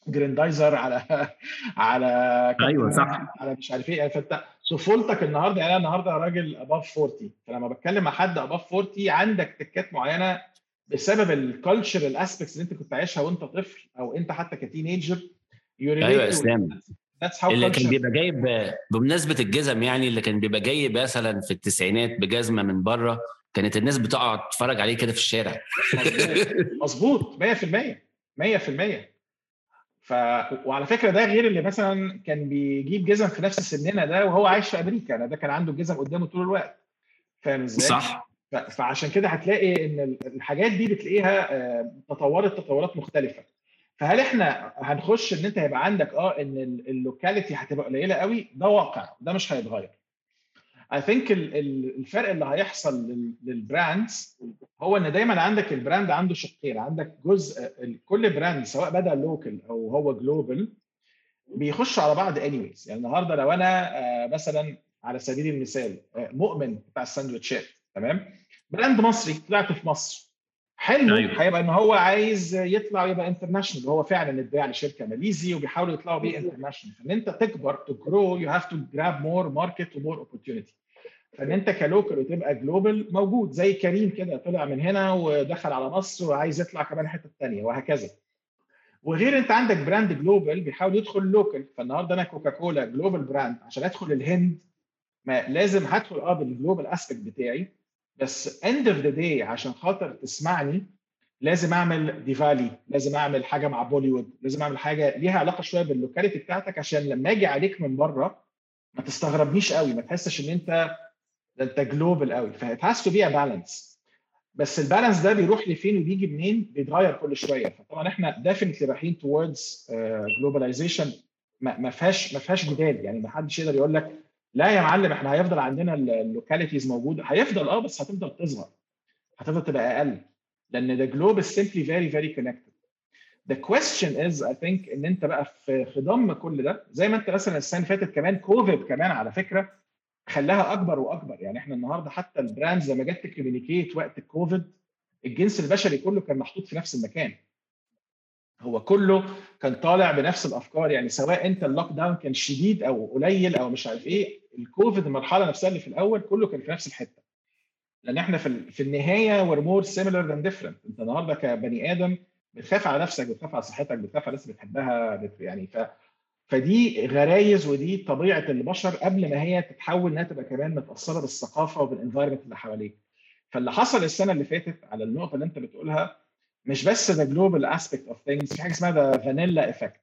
جريندايزر على على أيوة، صح. على مش عارف إيه. يعني فأنت طفولتك النهارده يعني أنا النهارده راجل above 40 فلما بتكلم مع حد above 40 عندك تكات معينة بسبب ال culture ال aspects اللي أنت كنت عايشها وأنت طفل أو أنت حتى ك teenager أيوه يا اسلام اللي كان بيبقى جايب بمناسبة الجزم يعني اللي كان بيبقى جاي مثلا في التسعينات بجزمة من بره كانت الناس بتقعد تتفرج عليه كده في الشارع. مظبوط 100% 100% ف وعلى فكرة ده غير اللي مثلا كان بيجيب جزم في نفس سننا ده وهو عايش في أمريكا أنا ده كان عنده الجزم قدامه طول الوقت. فاهم إزاي؟ صح. ف- فعشان كده هتلاقي إن ال- الحاجات دي بتلاقيها آه، تطورت تطورات مختلفة. فهل إحنا هنخش ان انت هيبقى عندك آه إن ال- اللوكاليتي هتبقى قليلة قوي؟ ده واقع ده مش هيتغير. ال- ال- الفرق اللي هيحصل لل- لل brands هو إن دايما عندك ال brand عنده شقين عندك جزء كل brand سواء بدأ local أو هو global بيخش على بعض anyways. يعني النهارده لو أنا آه، مثلا على سبيل المثال آه، مؤمن بتاع الساندوتشات تمام؟ brand مصري طلعت في مصر. حلمه أيوة. هيبقى إن هو عايز يطلع يبقى international هو فعلا اتباع لشركة ماليزي وبيحاولوا يطلعوا بيه international فإن أنت تكبر to grow you have to grab more market و more opportunity فإن أنت ك local وتبقى global موجود زي كريم كده طلع من هنا ودخل على مصر وعايز يطلع كمان حتة ثانية وهكذا. وغير أنت عندك brand global بيحاول يدخل local فالنهاردة أنا كوكاكولا global brand عشان أدخل الهند ما لازم هدخل آه بال global aspect بتاعي. بس end of the day عشان خاطر تسمعني لازم أعمل ديوالي لازم أعمل حاجة مع بوليوود لازم أعمل حاجة ليها علاقة شوية بال locality بتاعتك عشان لما أجي عليك من بره ما تستغربنيش قوي ما تحسش إن أنت ده أنت global قوي. ف it has to be balance بس ال balance ده بيروح لفين وبيجي منين؟ بيتغير كل شوية. فطبعا إحنا definitely رايحين towards globalization ما فيهاش ما فيهاش جدال. يعني ما حدش يقدر يقول لك لا يا معلم إحنا هيفضل عندنا ال localities موجوده هيفضل آه بس هتفضل تصغر. هتفضل تبقى أقل. لأن the globe is simply very very connected. The question is I think إن أنت بقى في خضم كل ده. زي ما أنت مثلا السنة اللي فاتت كمان كوفيد كمان على فكرة خلاها أكبر وأكبر. يعني إحنا النهارده حتى ال brands لما جت ت communicate وقت الكوفيد الجنس البشري كله كان محطوط في نفس المكان. هو كله كان طالع بنفس الأفكار. يعني سواء أنت ال lockdown كان شديد أو قليل أو مش عارف إيه الكوفيد المرحلة نفسها اللي في الأول كله كان في نفس الحتة. لأن إحنا في في النهاية we're more similar than different. أنت النهارده كبني آدم بتخاف على نفسك بتخاف على صحتك بتخاف على الناس اللي بتحبها بت يعني ف فدي غرايز ودي طبيعة البشر قبل ما هي تتحول إنها تبقى كمان متأثرة بالثقافة وبال environment اللي حواليك. فاللي حصل السنة اللي فاتت على النقطة اللي أنت بتقولها مش بس the global aspect of things في حاجة اسمها the vanilla effect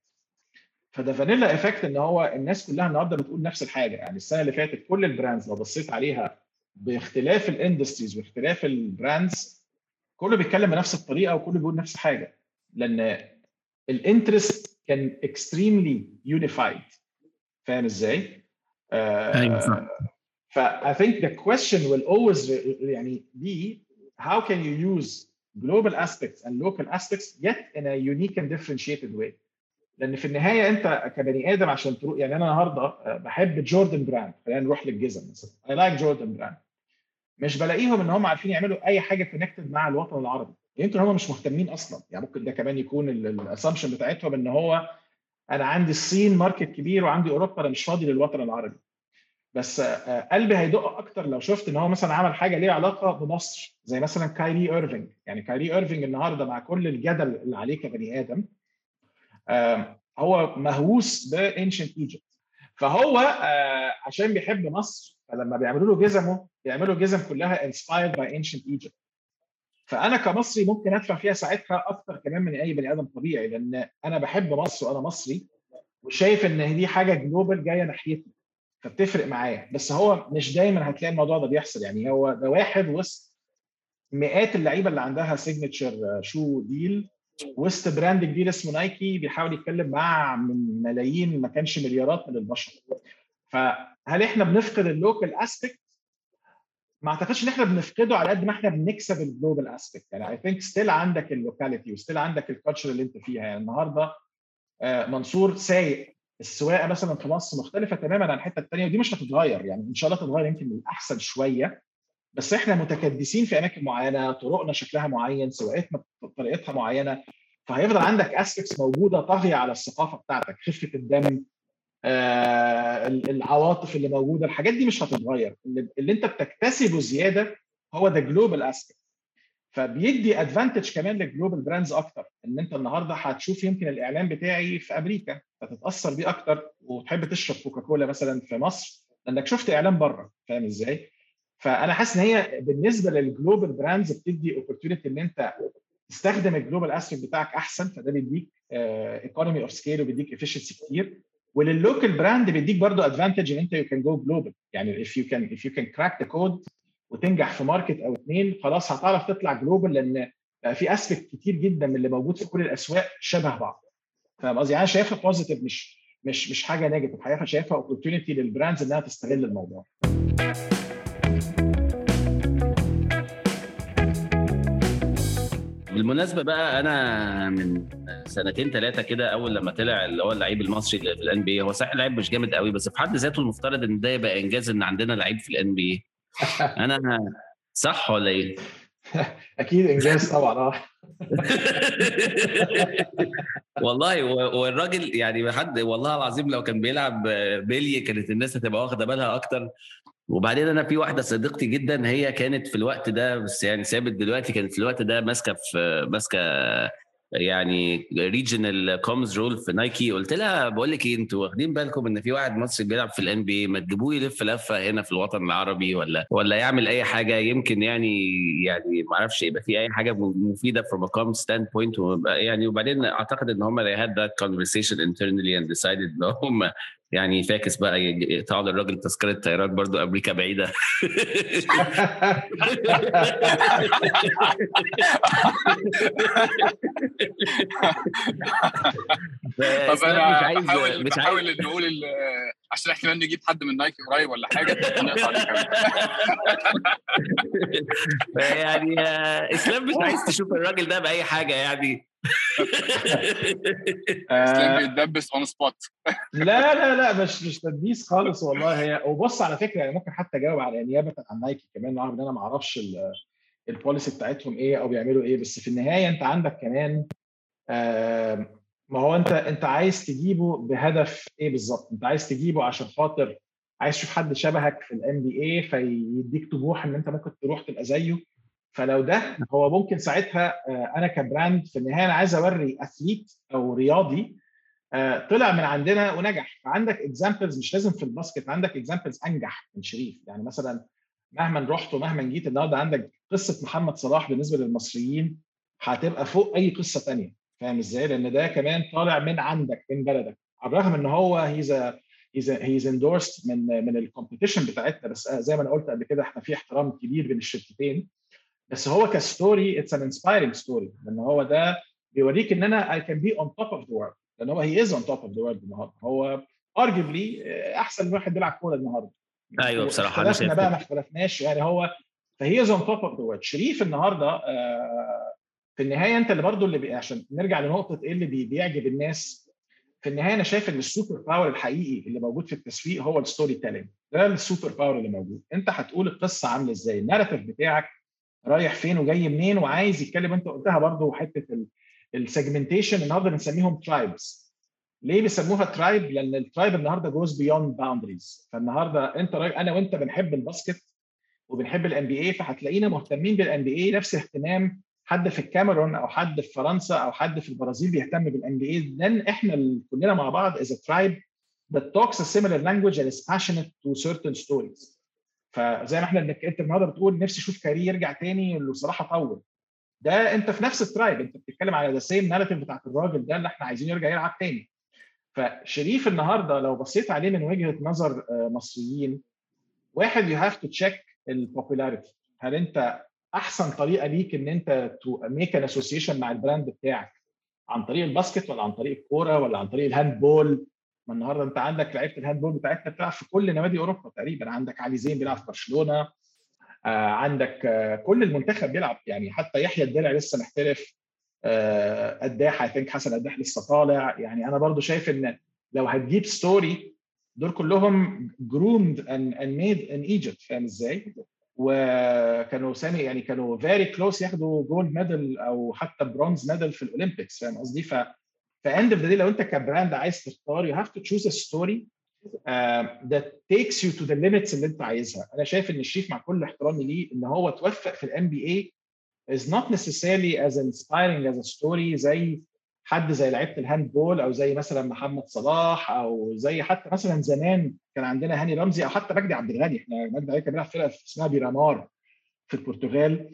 فده vanilla effect إن هو الناس كلها النهارده بتقول نفس الحاجة. يعني السنة اللي فاتت كل ال brands لو بصيت عليها باختلاف ال industries واختلاف ال brands كله بيتكلم بنفس الطريقة وكله بيقول نفس الحاجة لأن ال interest كان extremely unified فاهم إزاي؟ أيوه صح ف I think the question will always يعني be how can you use global aspects and local aspects yet in a unique and differentiated way. لأن في النهايه انت كبني آدم عشان تروح يعني أنا النهارده بحب Jordan brand خلينا نروح للجزم مثلا. I like Jordan brand. مش بلاقيهم ان هم عارفين يعملوا أي حاجة connected مع الوطن العربي. يمكن هم مش مهتمين أصلا. يعني ممكن ده كمان يكون ال assumption بتاعتهم إن هو أنا عندي الصين market كبير وعندي أوروبا أنا مش فاضي للوطن العربي. بس قلبي هيدق أكتر لو شفت إن هو مثلا عمل حاجة ليها علاقة بمصر زي مثلا كايري إيرفينج. يعني كايري إيرفينج النهارده مع كل الجدل اللي عليه كبني آدم هو مهووس ب ancient Egypt فهو عشان بيحب مصر فلما بيعملوا له جزمه بيعملوا جزم كلها inspired by ancient Egypt فأنا كمصري ممكن أدفع فيها ساعتها أكتر كمان من أي بني آدم طبيعي لأن أنا بحب مصر وأنا مصري وشايف إن دي حاجة global جاية ناحيتنا فبتفرق معايا. بس هو مش دايما هتلاقي الموضوع ده بيحصل. يعني هو ده واحد وسط مئات اللعيبة اللي عندها signature shoe deal وسط brand كبير اسمه Nike بيحاول يتكلم مع من ملايين ما كانش مليارات من البشر. فهل إحنا بنفقد ال local aspect ما اعتقدش ان إحنا بنفقده على قد ما إحنا بنكسب ال global aspect يعني I think still عندك ال locality و still عندك ال culture اللي انت فيها. يعني النهارده منصور سايق السواقة مثلا في مصر مختلفة تماما عن الحته الثانية ودي مش هتتغير. يعني إن شاء الله تتغير يمكن للاحسن شوية. بس إحنا متكدسين في أماكن معينة طرقنا شكلها معين سواقتنا طريقتها معينة فهيفضل عندك aspects موجودة طاغية على الثقافة بتاعتك خفة الدم آه العواطف اللي موجودة الحاجات دي مش هتتغير اللي, اللي انت بتكتسبه زيادة هو ده global aspect فبيدي advantage كمان لل global brands أكتر إن أنت النهارده هتشوف يمكن الإعلان بتاعي في أمريكا فتتأثر بيه أكتر وتحب تشرب كوكاكولا مثلا في مصر لأنك شفت إعلان بره فاهم إزاي؟ فأنا حاسس إن هي بالنسبة لل global brands بتدي opportunity إن أنت تستخدم ال global aspect بتاعك أحسن فده بيديك economy of scale وبيديك efficiency كتير ولل local brand بيديك برضو advantage إن أنت you can go global يعني if you can if you can crack the code وتنجح في market أو اثنين خلاص هتعرف تطلع global لأن في aspect كتير جدا من اللي موجود في كل الأسواق شبه بعض فاهم قصدي؟ أنا شايفها positive مش مش مش حاجة negative حقيقة شايفها opportunity لل brands إنها تستغل الموضوع. بالمناسبة بقى أنا من سنتين ثلاثة كده أول لما طلع اللي هو اللعيب المصري اللي في ال NBA هو صحيح لعيب مش جامد قوي بس في حد ذاته المفترض إن ده يبقى إنجاز إن عندنا لعيب في ال NBA أنا صح ولا إيه؟ أكيد إنجاز طبعا آه. والله والراجل يعني حد والله العظيم لو كان بيلعب بلي كانت الناس هتبقى واخدة بالها أكتر. وبعدين أنا في واحدة صديقتي جدا هي كانت في الوقت ده بس يعني سابت دلوقتي كانت في الوقت ده ماسكة في ماسكة يعني regional comms role في نايكي قلت لها بقول لك إيه أنتوا واخدين بالكم إن في واحد مصري بيلعب في الـ NBA ما تجيبوه يلف لفة هنا في الوطن العربي ولا ولا يعمل أي حاجة؟ يمكن يعني يعني ما أعرفش يبقى في أي حاجة مفيدة from a comms standpoint يعني وبعدين أعتقد إن هم they had that conversation internally and decided إن هم يعني فاكس بقى يقطعوا للراجل تذكرة طيران برضو أمريكا بعيدة طب أنا مش عايز بحاول مش بحاول عايز. نقول عشان احتمال نجيب حد من نايكي قريب ولا حاجة. يعني إسلام مش عايز تشوف الراجل ده بأي حاجة يعني. إسلام بيتدبس on the spot لا لا لا مش مش تدبيس خالص والله. هي وبص على فكرة يعني ممكن حتى أجاوب على نيابة عن نايكي كمان رغم إن أنا ما أعرفش ال policy بتاعتهم إيه أو بيعملوا إيه. بس في النهاية أنت عندك كمان ما هو انت انت عايز تجيبه بهدف إيه بالظبط؟ انت عايز تجيبه عشان خاطر عايز تشوف حد شبهك في ال NBA فيديك طموح إن أنت ممكن تروح تبقى زيه. فلو ده هو ممكن ساعتها أنا ك brand في النهاية أنا عايز أوري athlete أو رياضي طلع من عندنا ونجح. فعندك examples مش لازم في ال basket عندك examples أنجح من شريف. يعني مثلا مهما رحت ومهما جيت النهارده عندك قصة محمد صلاح بالنسبة للمصريين هتبقى فوق أي قصة ثانية فاهم إزاي؟ لأن ده كمان طالع من عندك من بلدك. على الرغم إن هو he's he's he's endorsed من من ال competition بتاعتنا بس زي ما أنا قلت قبل كده إحنا في احترام كبير بين الشركتين. بس هو ك story it's an inspiring story لأن هو ده بيوريك إن أنا I can be on top of the world لأن هو he is on top of the world النهارده. هو arguably أحسن واحد بيلعب كورة النهارده. أيوه بصراحة أنا اختلفنا بقى ما اختلفناش يعني هو ف he is on top of the world شريف النهارده آه في النهاية أنت اللي برضه اللي بي... عشان نرجع لنقطة إيه اللي بي... بيعجب الناس. في النهاية أنا شايف إن ال super power الحقيقي اللي موجود في التسويق هو ال storytelling. ده ال super power اللي موجود. أنت هتقول القصة عاملة إزاي؟ ال narrative بتاعك رايح فين وجاي منين؟ وعايز يتكلم أنت قلتها برضه حتة ال segmentation النهارده بنسميهم tribes ليه بيسموها tribe؟ لأن ال tribe النهارده goes beyond boundaries فالنهاردة أنت أنا وأنت بنحب ال basket وبنحب ال NBA فهتلاقينا مهتمين بال NBA نفس اهتمام حد في الكاميرون أو حد في فرنسا أو حد في البرازيل بيهتم بال NBA لأن إحنا كلنا مع بعض as tribe that talks a similar language and is passionate to certain stories. فزي ما إحنا أنت النهارده بتقول نفسي أشوف career يرجع تاني اللي بصراحه طول. ده أنت في نفس ال tribe أنت بتتكلم على the same narrative بتاعت الراجل ده اللي إحنا عايزين يرجع يلعب تاني. فشريف النهارده لو بصيت عليه من وجهة نظر مصريين واحد you have to check ال popularity هل أنت أحسن طريقة ليك إن أنت to make an association مع ال brand بتاعك؟ عن طريق ال basket ولا عن طريق الكورة ولا عن طريق ال handball ما النهارده أنت عندك لعيبة ال handball بتاعتنا بتلعب في كل نوادي أوروبا تقريبا. عندك علي زين بيلعب في برشلونة. آه عندك آه كل المنتخب بيلعب. يعني حتى يحيى الدلع لسه محترف. قداح I think حسن قداح لسه طالع. يعني أنا برضو شايف إن لو هتجيب story دول كلهم groomed and made in Egypt فاهم إزاي؟ وكانوا سامي يعني كانوا very close ياخدوا gold medal أو حتى bronze medal في الأولمبيكس فاهم قصدي؟ ف ف end of the لو أنت ك brand عايز تختار you have to choose a story that takes you to the limits اللي أنت عايزها أنا شايف إن شريف مع كل احترامي ليه إن هو توفق في ال NBA is not necessarily as inspiring as a story زي حد زي لعيبة ال handball أو زي مثلا محمد صلاح أو زي حتى مثلا زمان كان عندنا هاني رمزي أو حتى مجدي عبد الغني. إحنا مجدي عبد كان بيلعب فرقة اسمها بيرامار في البرتغال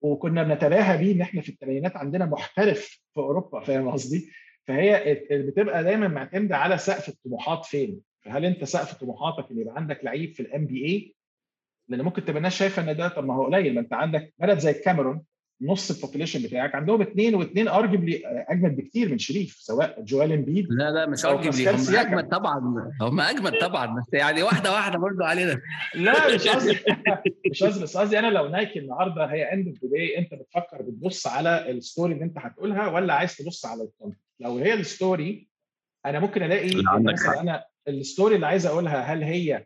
وكنا بنتباهى بيه إن إحنا في الثمانينات عندنا محترف في أوروبا فاهم قصدي؟ فهي بتبقى دايما معتمدة على سقف الطموحات فين؟ فهل أنت سقف طموحاتك إن يبقى عندك لعيب في ال NBA لأن ممكن تبقى الناس شايفة إن ده طب ما هو قليل ما أنت عندك بلد زي الكاميرون نص ال population بتاعك عندهم اثنين واثنين arguably أجمد بكتير من شريف سواء جويل امبيد لا لا مش arguably هم أجمد طبعا هم أجمد طبعا بس يعني واحدة واحدة برضه علينا. لا مش قصدي مش قصدي بس قصدي أنا لو نايكي النهارده هي end of أنت بتفكر بتبص على ال story اللي أنت هتقولها ولا عايز تبص على ال content لو هي ال story أنا ممكن ألاقي مثلا أنا ال story اللي عايز أقولها هل هي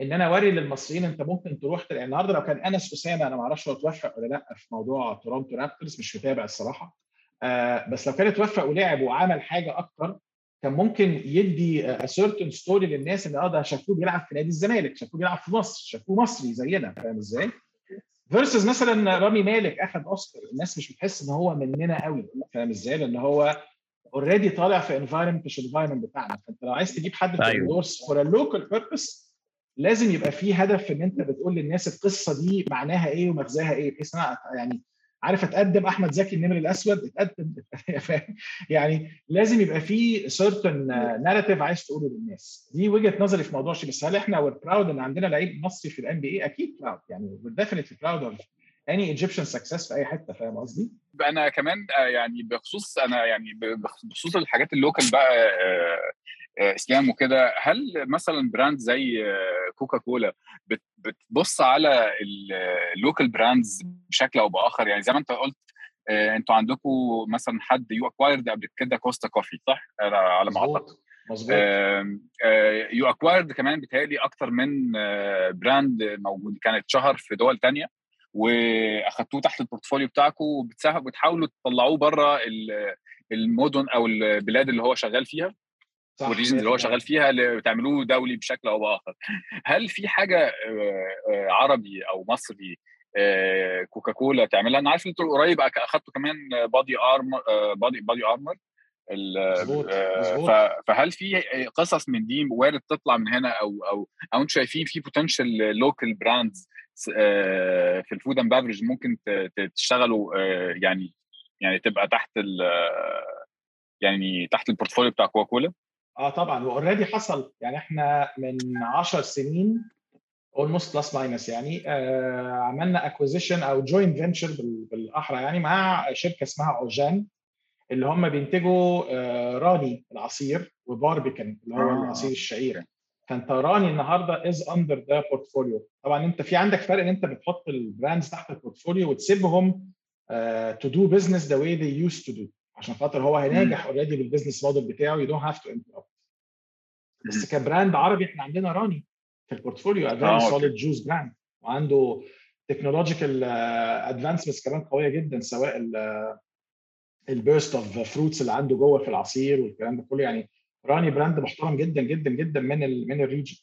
إن أنا أوري للمصريين أنت ممكن تروح تلاقي النهارده لو كان أنس أسامة أنا ما أعرفش هو توفق ولا لأ في موضوع تورونتو رابترز مش متابع الصراحة آه بس لو كان اتوفق ولعب وعمل حاجة أكتر كان ممكن يدي certain story للناس ان آه ده شافوه بيلعب في نادي الزمالك شافوه بيلعب في مصر شافوه مصري زينا فاهم إزاي؟ versus مثلا رامي مالك اخذ أوسكار الناس مش بتحس إن هو مننا قوي فاهم إزاي؟ لأن هو already طالع في environment مش ال environment بتاعنا فأنت لو عايز تجيب حد في endorse for local purpose لازم يبقى في هدف إن أنت بتقول للناس القصة دي معناها إيه ومغزاها إيه بحيث أنا يعني عارف أتقدم أحمد زكي النمر الأسود؟ اتقدم. يعني لازم يبقى في certain narrative عايز تقوله للناس. دي وجهة نظري في موضوع شريف بس هل إحنا we're proud إن عندنا لعيب مصري في ال NBA أكيد proud يعني we're definitely proud of any Egyptian success في أي حتة فاهم قصدي؟ أنا كمان يعني بخصوص أنا يعني بخصوص الحاجات ال local بقى إسلام وكده هل مثلا brand زي كوكا كولا بتبص على ال local brands بشكل أو بآخر؟ يعني زي ما أنت قلت أنتوا عندكم مثلا حد you acquired قبل كده كوستا كوفي صح؟ على ما أعتقد. مظبوط you acquired كمان بيتهيألي أكتر من brand موجود كانت شهر في دول تانية وأخدتوه تحت ال portfolio بتاعكم وبتحاولوا تطلعوه بره المدن أو البلاد اللي هو شغال فيها؟ وال regions اللي هو شغال فيها اللي بتعملوه دولي بشكل أو بآخر. هل في حاجة عربي أو مصري كوكاكولا تعملها؟ أنا عارف أنتوا قريب أخدتوا كمان BodyArmor Body BodyArmor فهل في قصص من دي worth تطلع من هنا أو أو أو أنتوا شايفين في potential local brands في ال food and beverage ممكن تشتغلوا يعني يعني تبقى تحت ال يعني تحت ال portfolio بتاع كوكاكولا؟ آه طبعا و already حصل. يعني إحنا من 10 سنين almost plus minus يعني آه عملنا acquisition أو joint venture بالأحرى يعني مع شركة اسمها أوجان اللي هم بينتجوا آه راني العصير وباربيكان اللي هو آه. العصير الشعير. فأنت راني النهارده is under the portfolio طبعا أنت في عندك فرق إن أنت بتحط ال brands تحت ال portfolio وتسيبهم to do business the way they used to do عشان خاطر هو هينجح already بال business model بتاعه. you don't have to interrupt بس ك brand عربي إحنا عندنا راني في ال portfolio a very solid juice brand وعنده technological advancements كمان قوية جدا سواء ال burst of fruits اللي عنده جوه في العصير والكلام ده كله. يعني راني brand محترم جدا جدا جدا من ال من ال region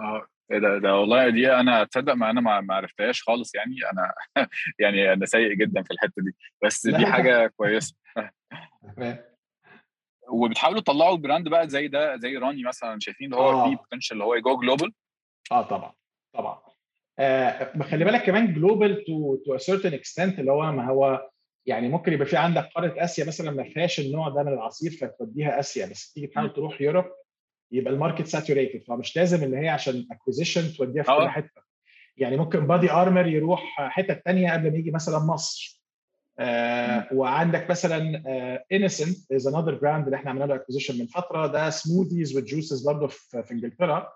آه ده؟ ده والله دي أنا تصدق ما أنا ما عرفتهاش خالص يعني. أنا يعني أنا سيء جدا في الحتة دي. بس. دي حاجة كويسة؟ وبتحاولوا تطلعوا brand بقى زي ده زي راني مثلا شايفين هو آه. فيه potential اللي هو ي go global؟ آه طبعا طبعا. آه خلي بالك كمان global to to certain extent اللي هو ما هو يعني ممكن يبقى في عندك قارة آسيا مثلا ما فيهاش النوع ده من العصير فتوديها آسيا. بس تيجي تحاول تروح Europe يبقى ال market saturated فمش لازم اللي هي عشان acquisition توديها في آه. كل حتة. يعني ممكن BodyArmor يروح حتة تانية قبل ما يجي مثلا مصر. آه وعندك مثلا Innocent is another brand اللي إحنا عملنا له acquisition من فترة. ده smoothies و juices برضه في في إنجلترا.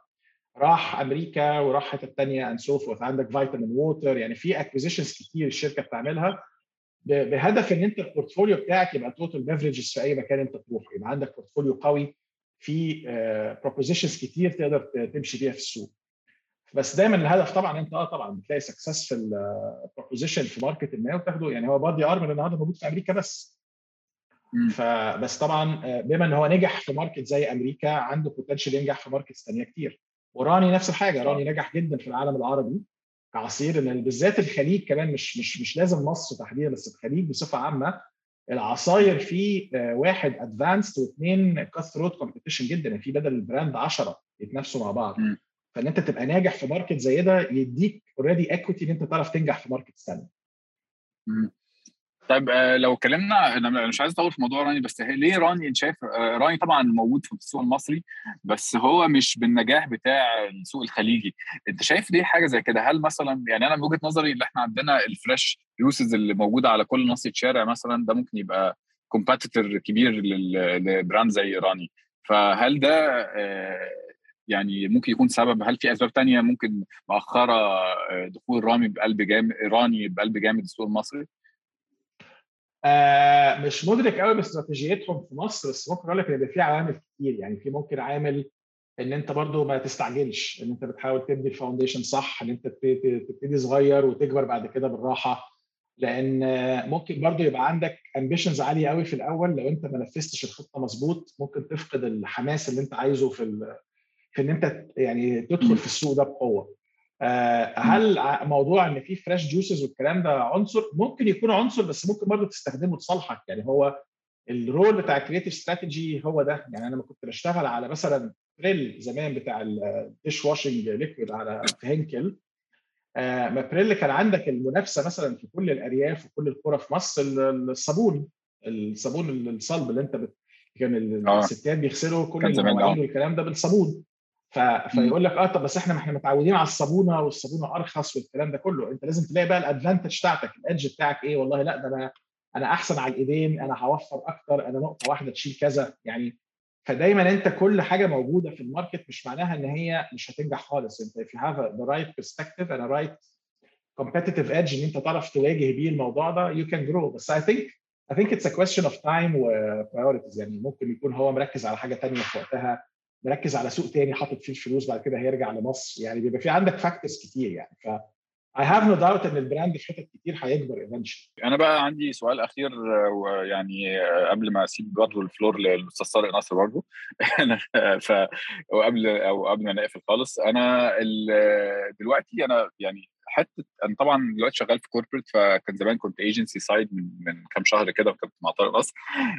راح أمريكا وراح حتة ثانية and so forth عندك Vitaminwater يعني في acquisitions كتير الشركة بتعملها. بهدف إن أنت ال portfolio بتاعك يبقى total beverages في أي مكان أنت تروح يبقى عندك portfolio قوي. في propositions كتير تقدر تمشي بيها في السوق. بس دايما الهدف طبعا أنت آه طبعا بتلاقي successful proposition في market ما وتاخده يعني هو BodyArmor النهارده موجود في أمريكا بس. فبس طبعا آه، بما إن هو نجح في market زي أمريكا عنده potential ينجح في markets ثانية كتير. وراني نفس الحاجة. راني نجح جدا في العالم العربي. كعصير ان بالذات الخليج كمان مش مش مش لازم مصر تحديدا بس الخليج بصفة عامة العصاير فيه آه، واحد advanced واثنين cutthroat competition جدا يعني في بدل ال brand 10 يتنافسوا مع بعض مم. فإن أنت تبقى ناجح في market زي ده يديك already equity إن أنت تعرف تنجح في market ثانية. طيب آه، لو اتكلمنا أنا مش عايز أطول في موضوع راني بس ليه راني انت شايف آه، راني طبعا موجود في السوق المصري بس هو مش بالنجاح بتاع السوق الخليجي أنت شايف ليه حاجة زي كده هل مثلا يعني أنا من وجهة نظري اللي إحنا عندنا ال fresh juices اللي موجودة على كل ناصيه شارع مثلا ده ممكن يبقى competitor كبير ل brand زي راني فهل ده آه، يعني ممكن يكون سبب؟ هل في أسباب تانية ممكن مؤخرة آه، دخول راني بقلب جامد راني بقلب جامد السوق المصري؟ آه مش مدرك قوي باستراتيجيتهم في مصر بس ممكن أقول لك إن في عوامل كتير. يعني في ممكن عامل إن أنت برضو ما تستعجلش إن أنت بتحاول تبني ال foundation صح إن أنت تبتدي صغير وتكبر بعد كده بالراحة. لأن ممكن برضو يبقى عندك ambitions عالية قوي في الأول. لو أنت ما نفذتش الخطة مظبوط ممكن تفقد الحماس اللي أنت عايزه في ال- في إن أنت يعني تدخل في السوق ده بقوة. آه، هل موضوع إن في fresh juices والكلام ده عنصر؟ ممكن يكون عنصر بس ممكن برضه تستخدمه لصالحك يعني هو ال role بتاع ال creative strategy هو ده. يعني أنا لما كنت بشتغل على مثلا بريل زمان بتاع ال dish washing liquid على في هينكل آه، ما بريل كان عندك المنافسة مثلا في كل الأرياف وكل القرى في مصر ال- الصابون الصابون الصلب اللي أنت بت... كان آه. الستات بيغسلوا كل المواعين آه. والكلام ده بالصابون. ف... فيقول لك آه طب بس إحنا ما إحنا متعودين على الصابونة والصابونة أرخص والكلام ده كله. أنت لازم تلاقي بقى ال advantage بتاعتك ال edge بتاعك إيه؟ والله لأ ده أنا أنا أحسن على الإيدين أنا هوفر أكتر أنا نقطة واحدة تشيل كذا. يعني فدايما أنت كل حاجة موجودة في ال market مش معناها إن هي مش هتنجح خالص. أنت if you have the right perspective and a right competitive edge إن أنت تعرف تواجه بيه الموضوع ده you can grow. بس I think I think it's a question of time و priorities. يعني ممكن يكون هو مركز على حاجة تانية في وقتها مركز على سوق تاني حاطط فيه الفلوس بعد كده هيرجع لمصر. يعني بيبقى في عندك factors كتير يعني. ف I have no doubt إن ال brand في حتت كتير هيكبر eventually. أنا بقى عندي سؤال أخير آه، ويعني آه، قبل ما أسيب برضه ال floor للاستاذ طارق نصر برضه ف وقبل أو قبل ما نقفل خالص أنا ال- دلوقتي أنا يعني حتة أنا طبعا دلوقتي شغال في corporate فكان زمان كنت agency side من من كام شهر كده وكنت مع طارق نصر.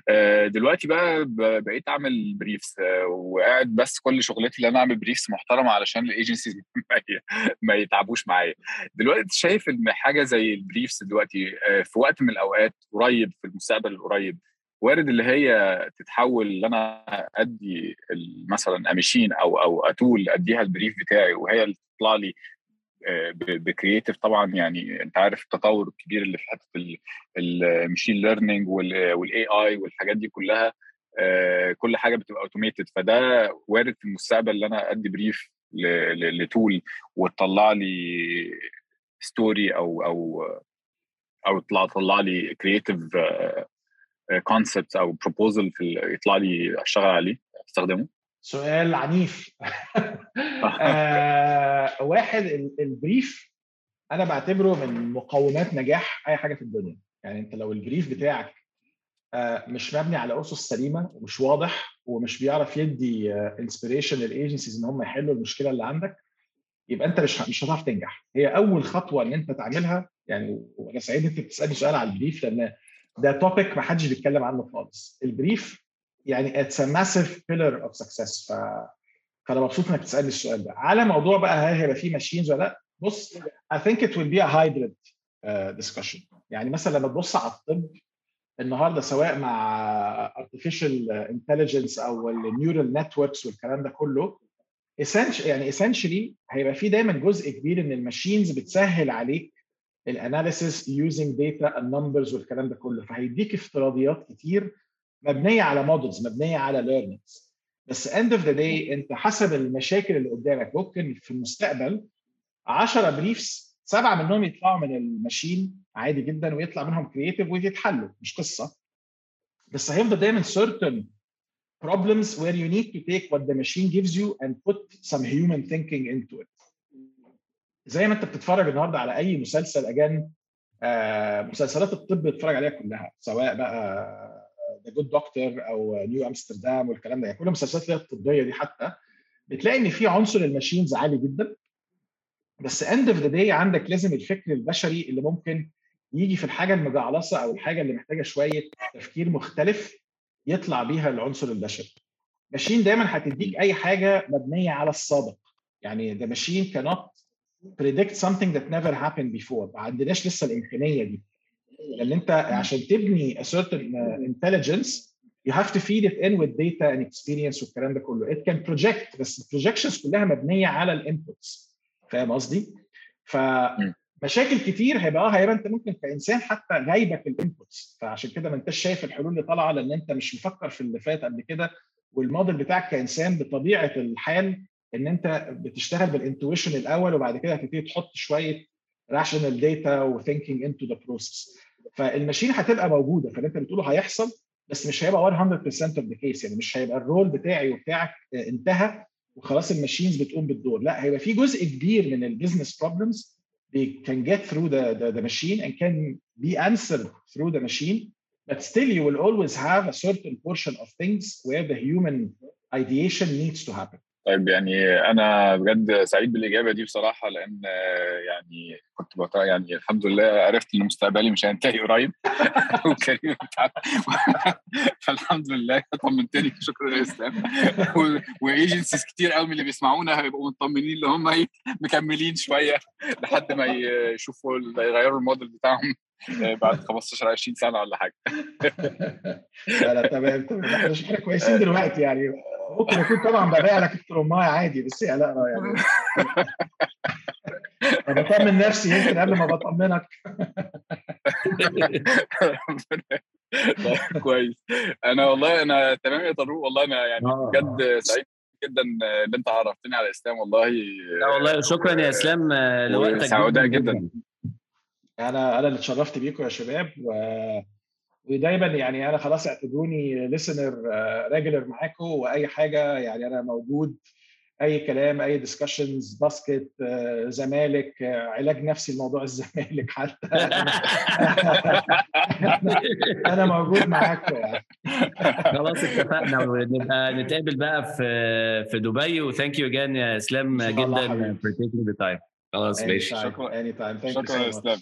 آه، دلوقتي بقى بقيت أعمل briefs وقاعد بس كل شغلتي اللي أنا أعمل briefs محترمة علشان ال agencies ما يتعبوش معايا. دلوقتي شايف إن حاجة زي ال briefs دلوقتي آه، في وقت من الأوقات قريب في المستقبل القريب وارد اللي هي تتحول إن أنا أدي مثلا a machine أو أو a tool أديها ال brief بتاعي وهي اللي تطلع لي ب creative طبعا يعني أنت عارف التطور الكبير اللي في حتة ال machine learning وال AI والحاجات دي كلها آه، كل حاجة بتبقى automated فده وارد في المستقبل إن أنا أدي brief ل tool وتطلع لي story أو أو أو تطلع تطلع لي creative concept أو proposal في يطلع لي أشتغل عليه أستخدمه. سؤال عنيف. آه واحد ال- ال brief أنا بعتبره من مقومات نجاح أي حاجة في الدنيا. يعني أنت لو ال brief بتاعك آه، مش مبني على أسس سليمة ومش واضح ومش بيعرف يدي inspiration لل agencies إن هم يحلوا المشكلة اللي عندك يبقى أنت مش مش هتعرف تنجح. هي أول خطوة إن أنت تعملها يعني وأنا سعيد أنت بتسألني سؤال على ال brief لأن ده topic ما حدش بيتكلم عنه خالص. ال brief يعني it's a massive pillar of success ف فأنا مبسوط إنك بتسالني السؤال ده. على موضوع بقى هل هيبقى فيه machines ولا لأ؟ بص think it will be a hybrid uh, discussion. يعني مثلا لما تبص على الطب النهارده سواء مع artificial intelligence أو ال neural networks والكلام ده كله essentially يعني essentially هيبقى في دايما جزء كبير ان ال machines بتسهل عليك ال analysis using data ال numbers والكلام ده كله. فهيديك افتراضيات كتير مبنية على models مبنية على learnings بس end of the day أنت حسب المشاكل اللي قدامك ممكن في المستقبل 10 briefs سبعة منهم يطلعوا من ال machine عادي جدا ويطلع منهم creative ويتحلوا مش قصة بس هيفضل دايما certain problems where you need to take what the machine gives you and put some human thinking into it. زي ما أنت بتتفرج النهارده على أي مسلسل again آه مسلسلات الطب بتتفرج عليها كلها سواء بقى The Good Doctor أو New Amsterdam والكلام ده. يعني كل المسلسلات اللي هي الطبية دي حتى بتلاقي إن في عنصر ال machines عالي جدا. بس end of the day عندك لازم الفكر البشري اللي ممكن يجي في الحاجة المجعلصة أو الحاجة اللي محتاجة شوية تفكير مختلف يطلع بيها العنصر البشري. machine دايما هتديك أي حاجة مبنية على السابق يعني the machine cannot predict something that never happened before. ما عندناش لسه الامكانيه دي. لأن انت عشان تبني a certain intelligence you have to feed it in with data and experience والكلام ده كله. It can project بس ال projections كلها مبنية على ال inputs فاهم قصدي؟ فمشاكل كتير هيبقى آه هيبقى انت ممكن كإنسان حتى غايبك ال inputs فعشان كده ما انتش شايف الحلول اللي طالعة لأن انت مش مفكر في اللي فات قبل كده. والموديل بتاعك كإنسان بطبيعة الحال إن انت بتشتغل بال intuition الأول وبعد كده هتبتدي تحط شوية rational data و thinking into the process فال machine هتبقى موجوده فاللي انت بتقوله هيحصل بس مش هيبقى 100% of the case يعني مش هيبقى ال role بتاعي وبتاعك انتهى وخلاص ال machines بتقوم بالدور لا هيبقى في جزء كبير من ال business problems they can get through the, the, the machine and can be answered through the machine but still you will always have a certain portion of things where the human ideation needs to happen طيب يعني أنا بجد سعيد بالإجابة دي بصراحة لأن يعني كنت بقى يعني الحمد لله عرفت إن مستقبلي مش هينتهي قريب. وال career فالحمد لله طمنتني شكرا يا اسلام و agencies كتير قوي من اللي بيسمعونا هيبقوا مطمنين إن هم مكملين شوية لحد ما يشوفوا يغيروا الموديل بتاعهم. بعد 15 20 سنة ولا حاجة. لا لا تمام تمام. إحنا إحنا كويسين دلوقتي يعني. ممكن اكون طبعا ببيع لك الترماية عادي بس يا لا يعني. أنا بطمن نفسي يمكن قبل ما بطمنك. كويس. أنا والله أنا تمام يا طارق. والله أنا يعني بجد سعيد جدا إن أنت عرفتني على إسلام. والله لا والله شكرا يا إسلام لوقتك سعوداء جدا, جدا. أنا أنا اللي اتشرفت بيكم يا شباب و... ودايما يعني أنا خلاص اعتبروني listener regular معاكم وأي حاجة يعني أنا موجود أي كلام أي discussions basket زمالك علاج نفسي لموضوع الزمالك حتى. أنا موجود معاكم يعني. خلاص اتفقنا ونبقى نتقابل بقى في في دبي و thank you again يا إسلام جدا for taking the time. خلاص ماشي. شكرا. شكرا يا إسلام.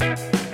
you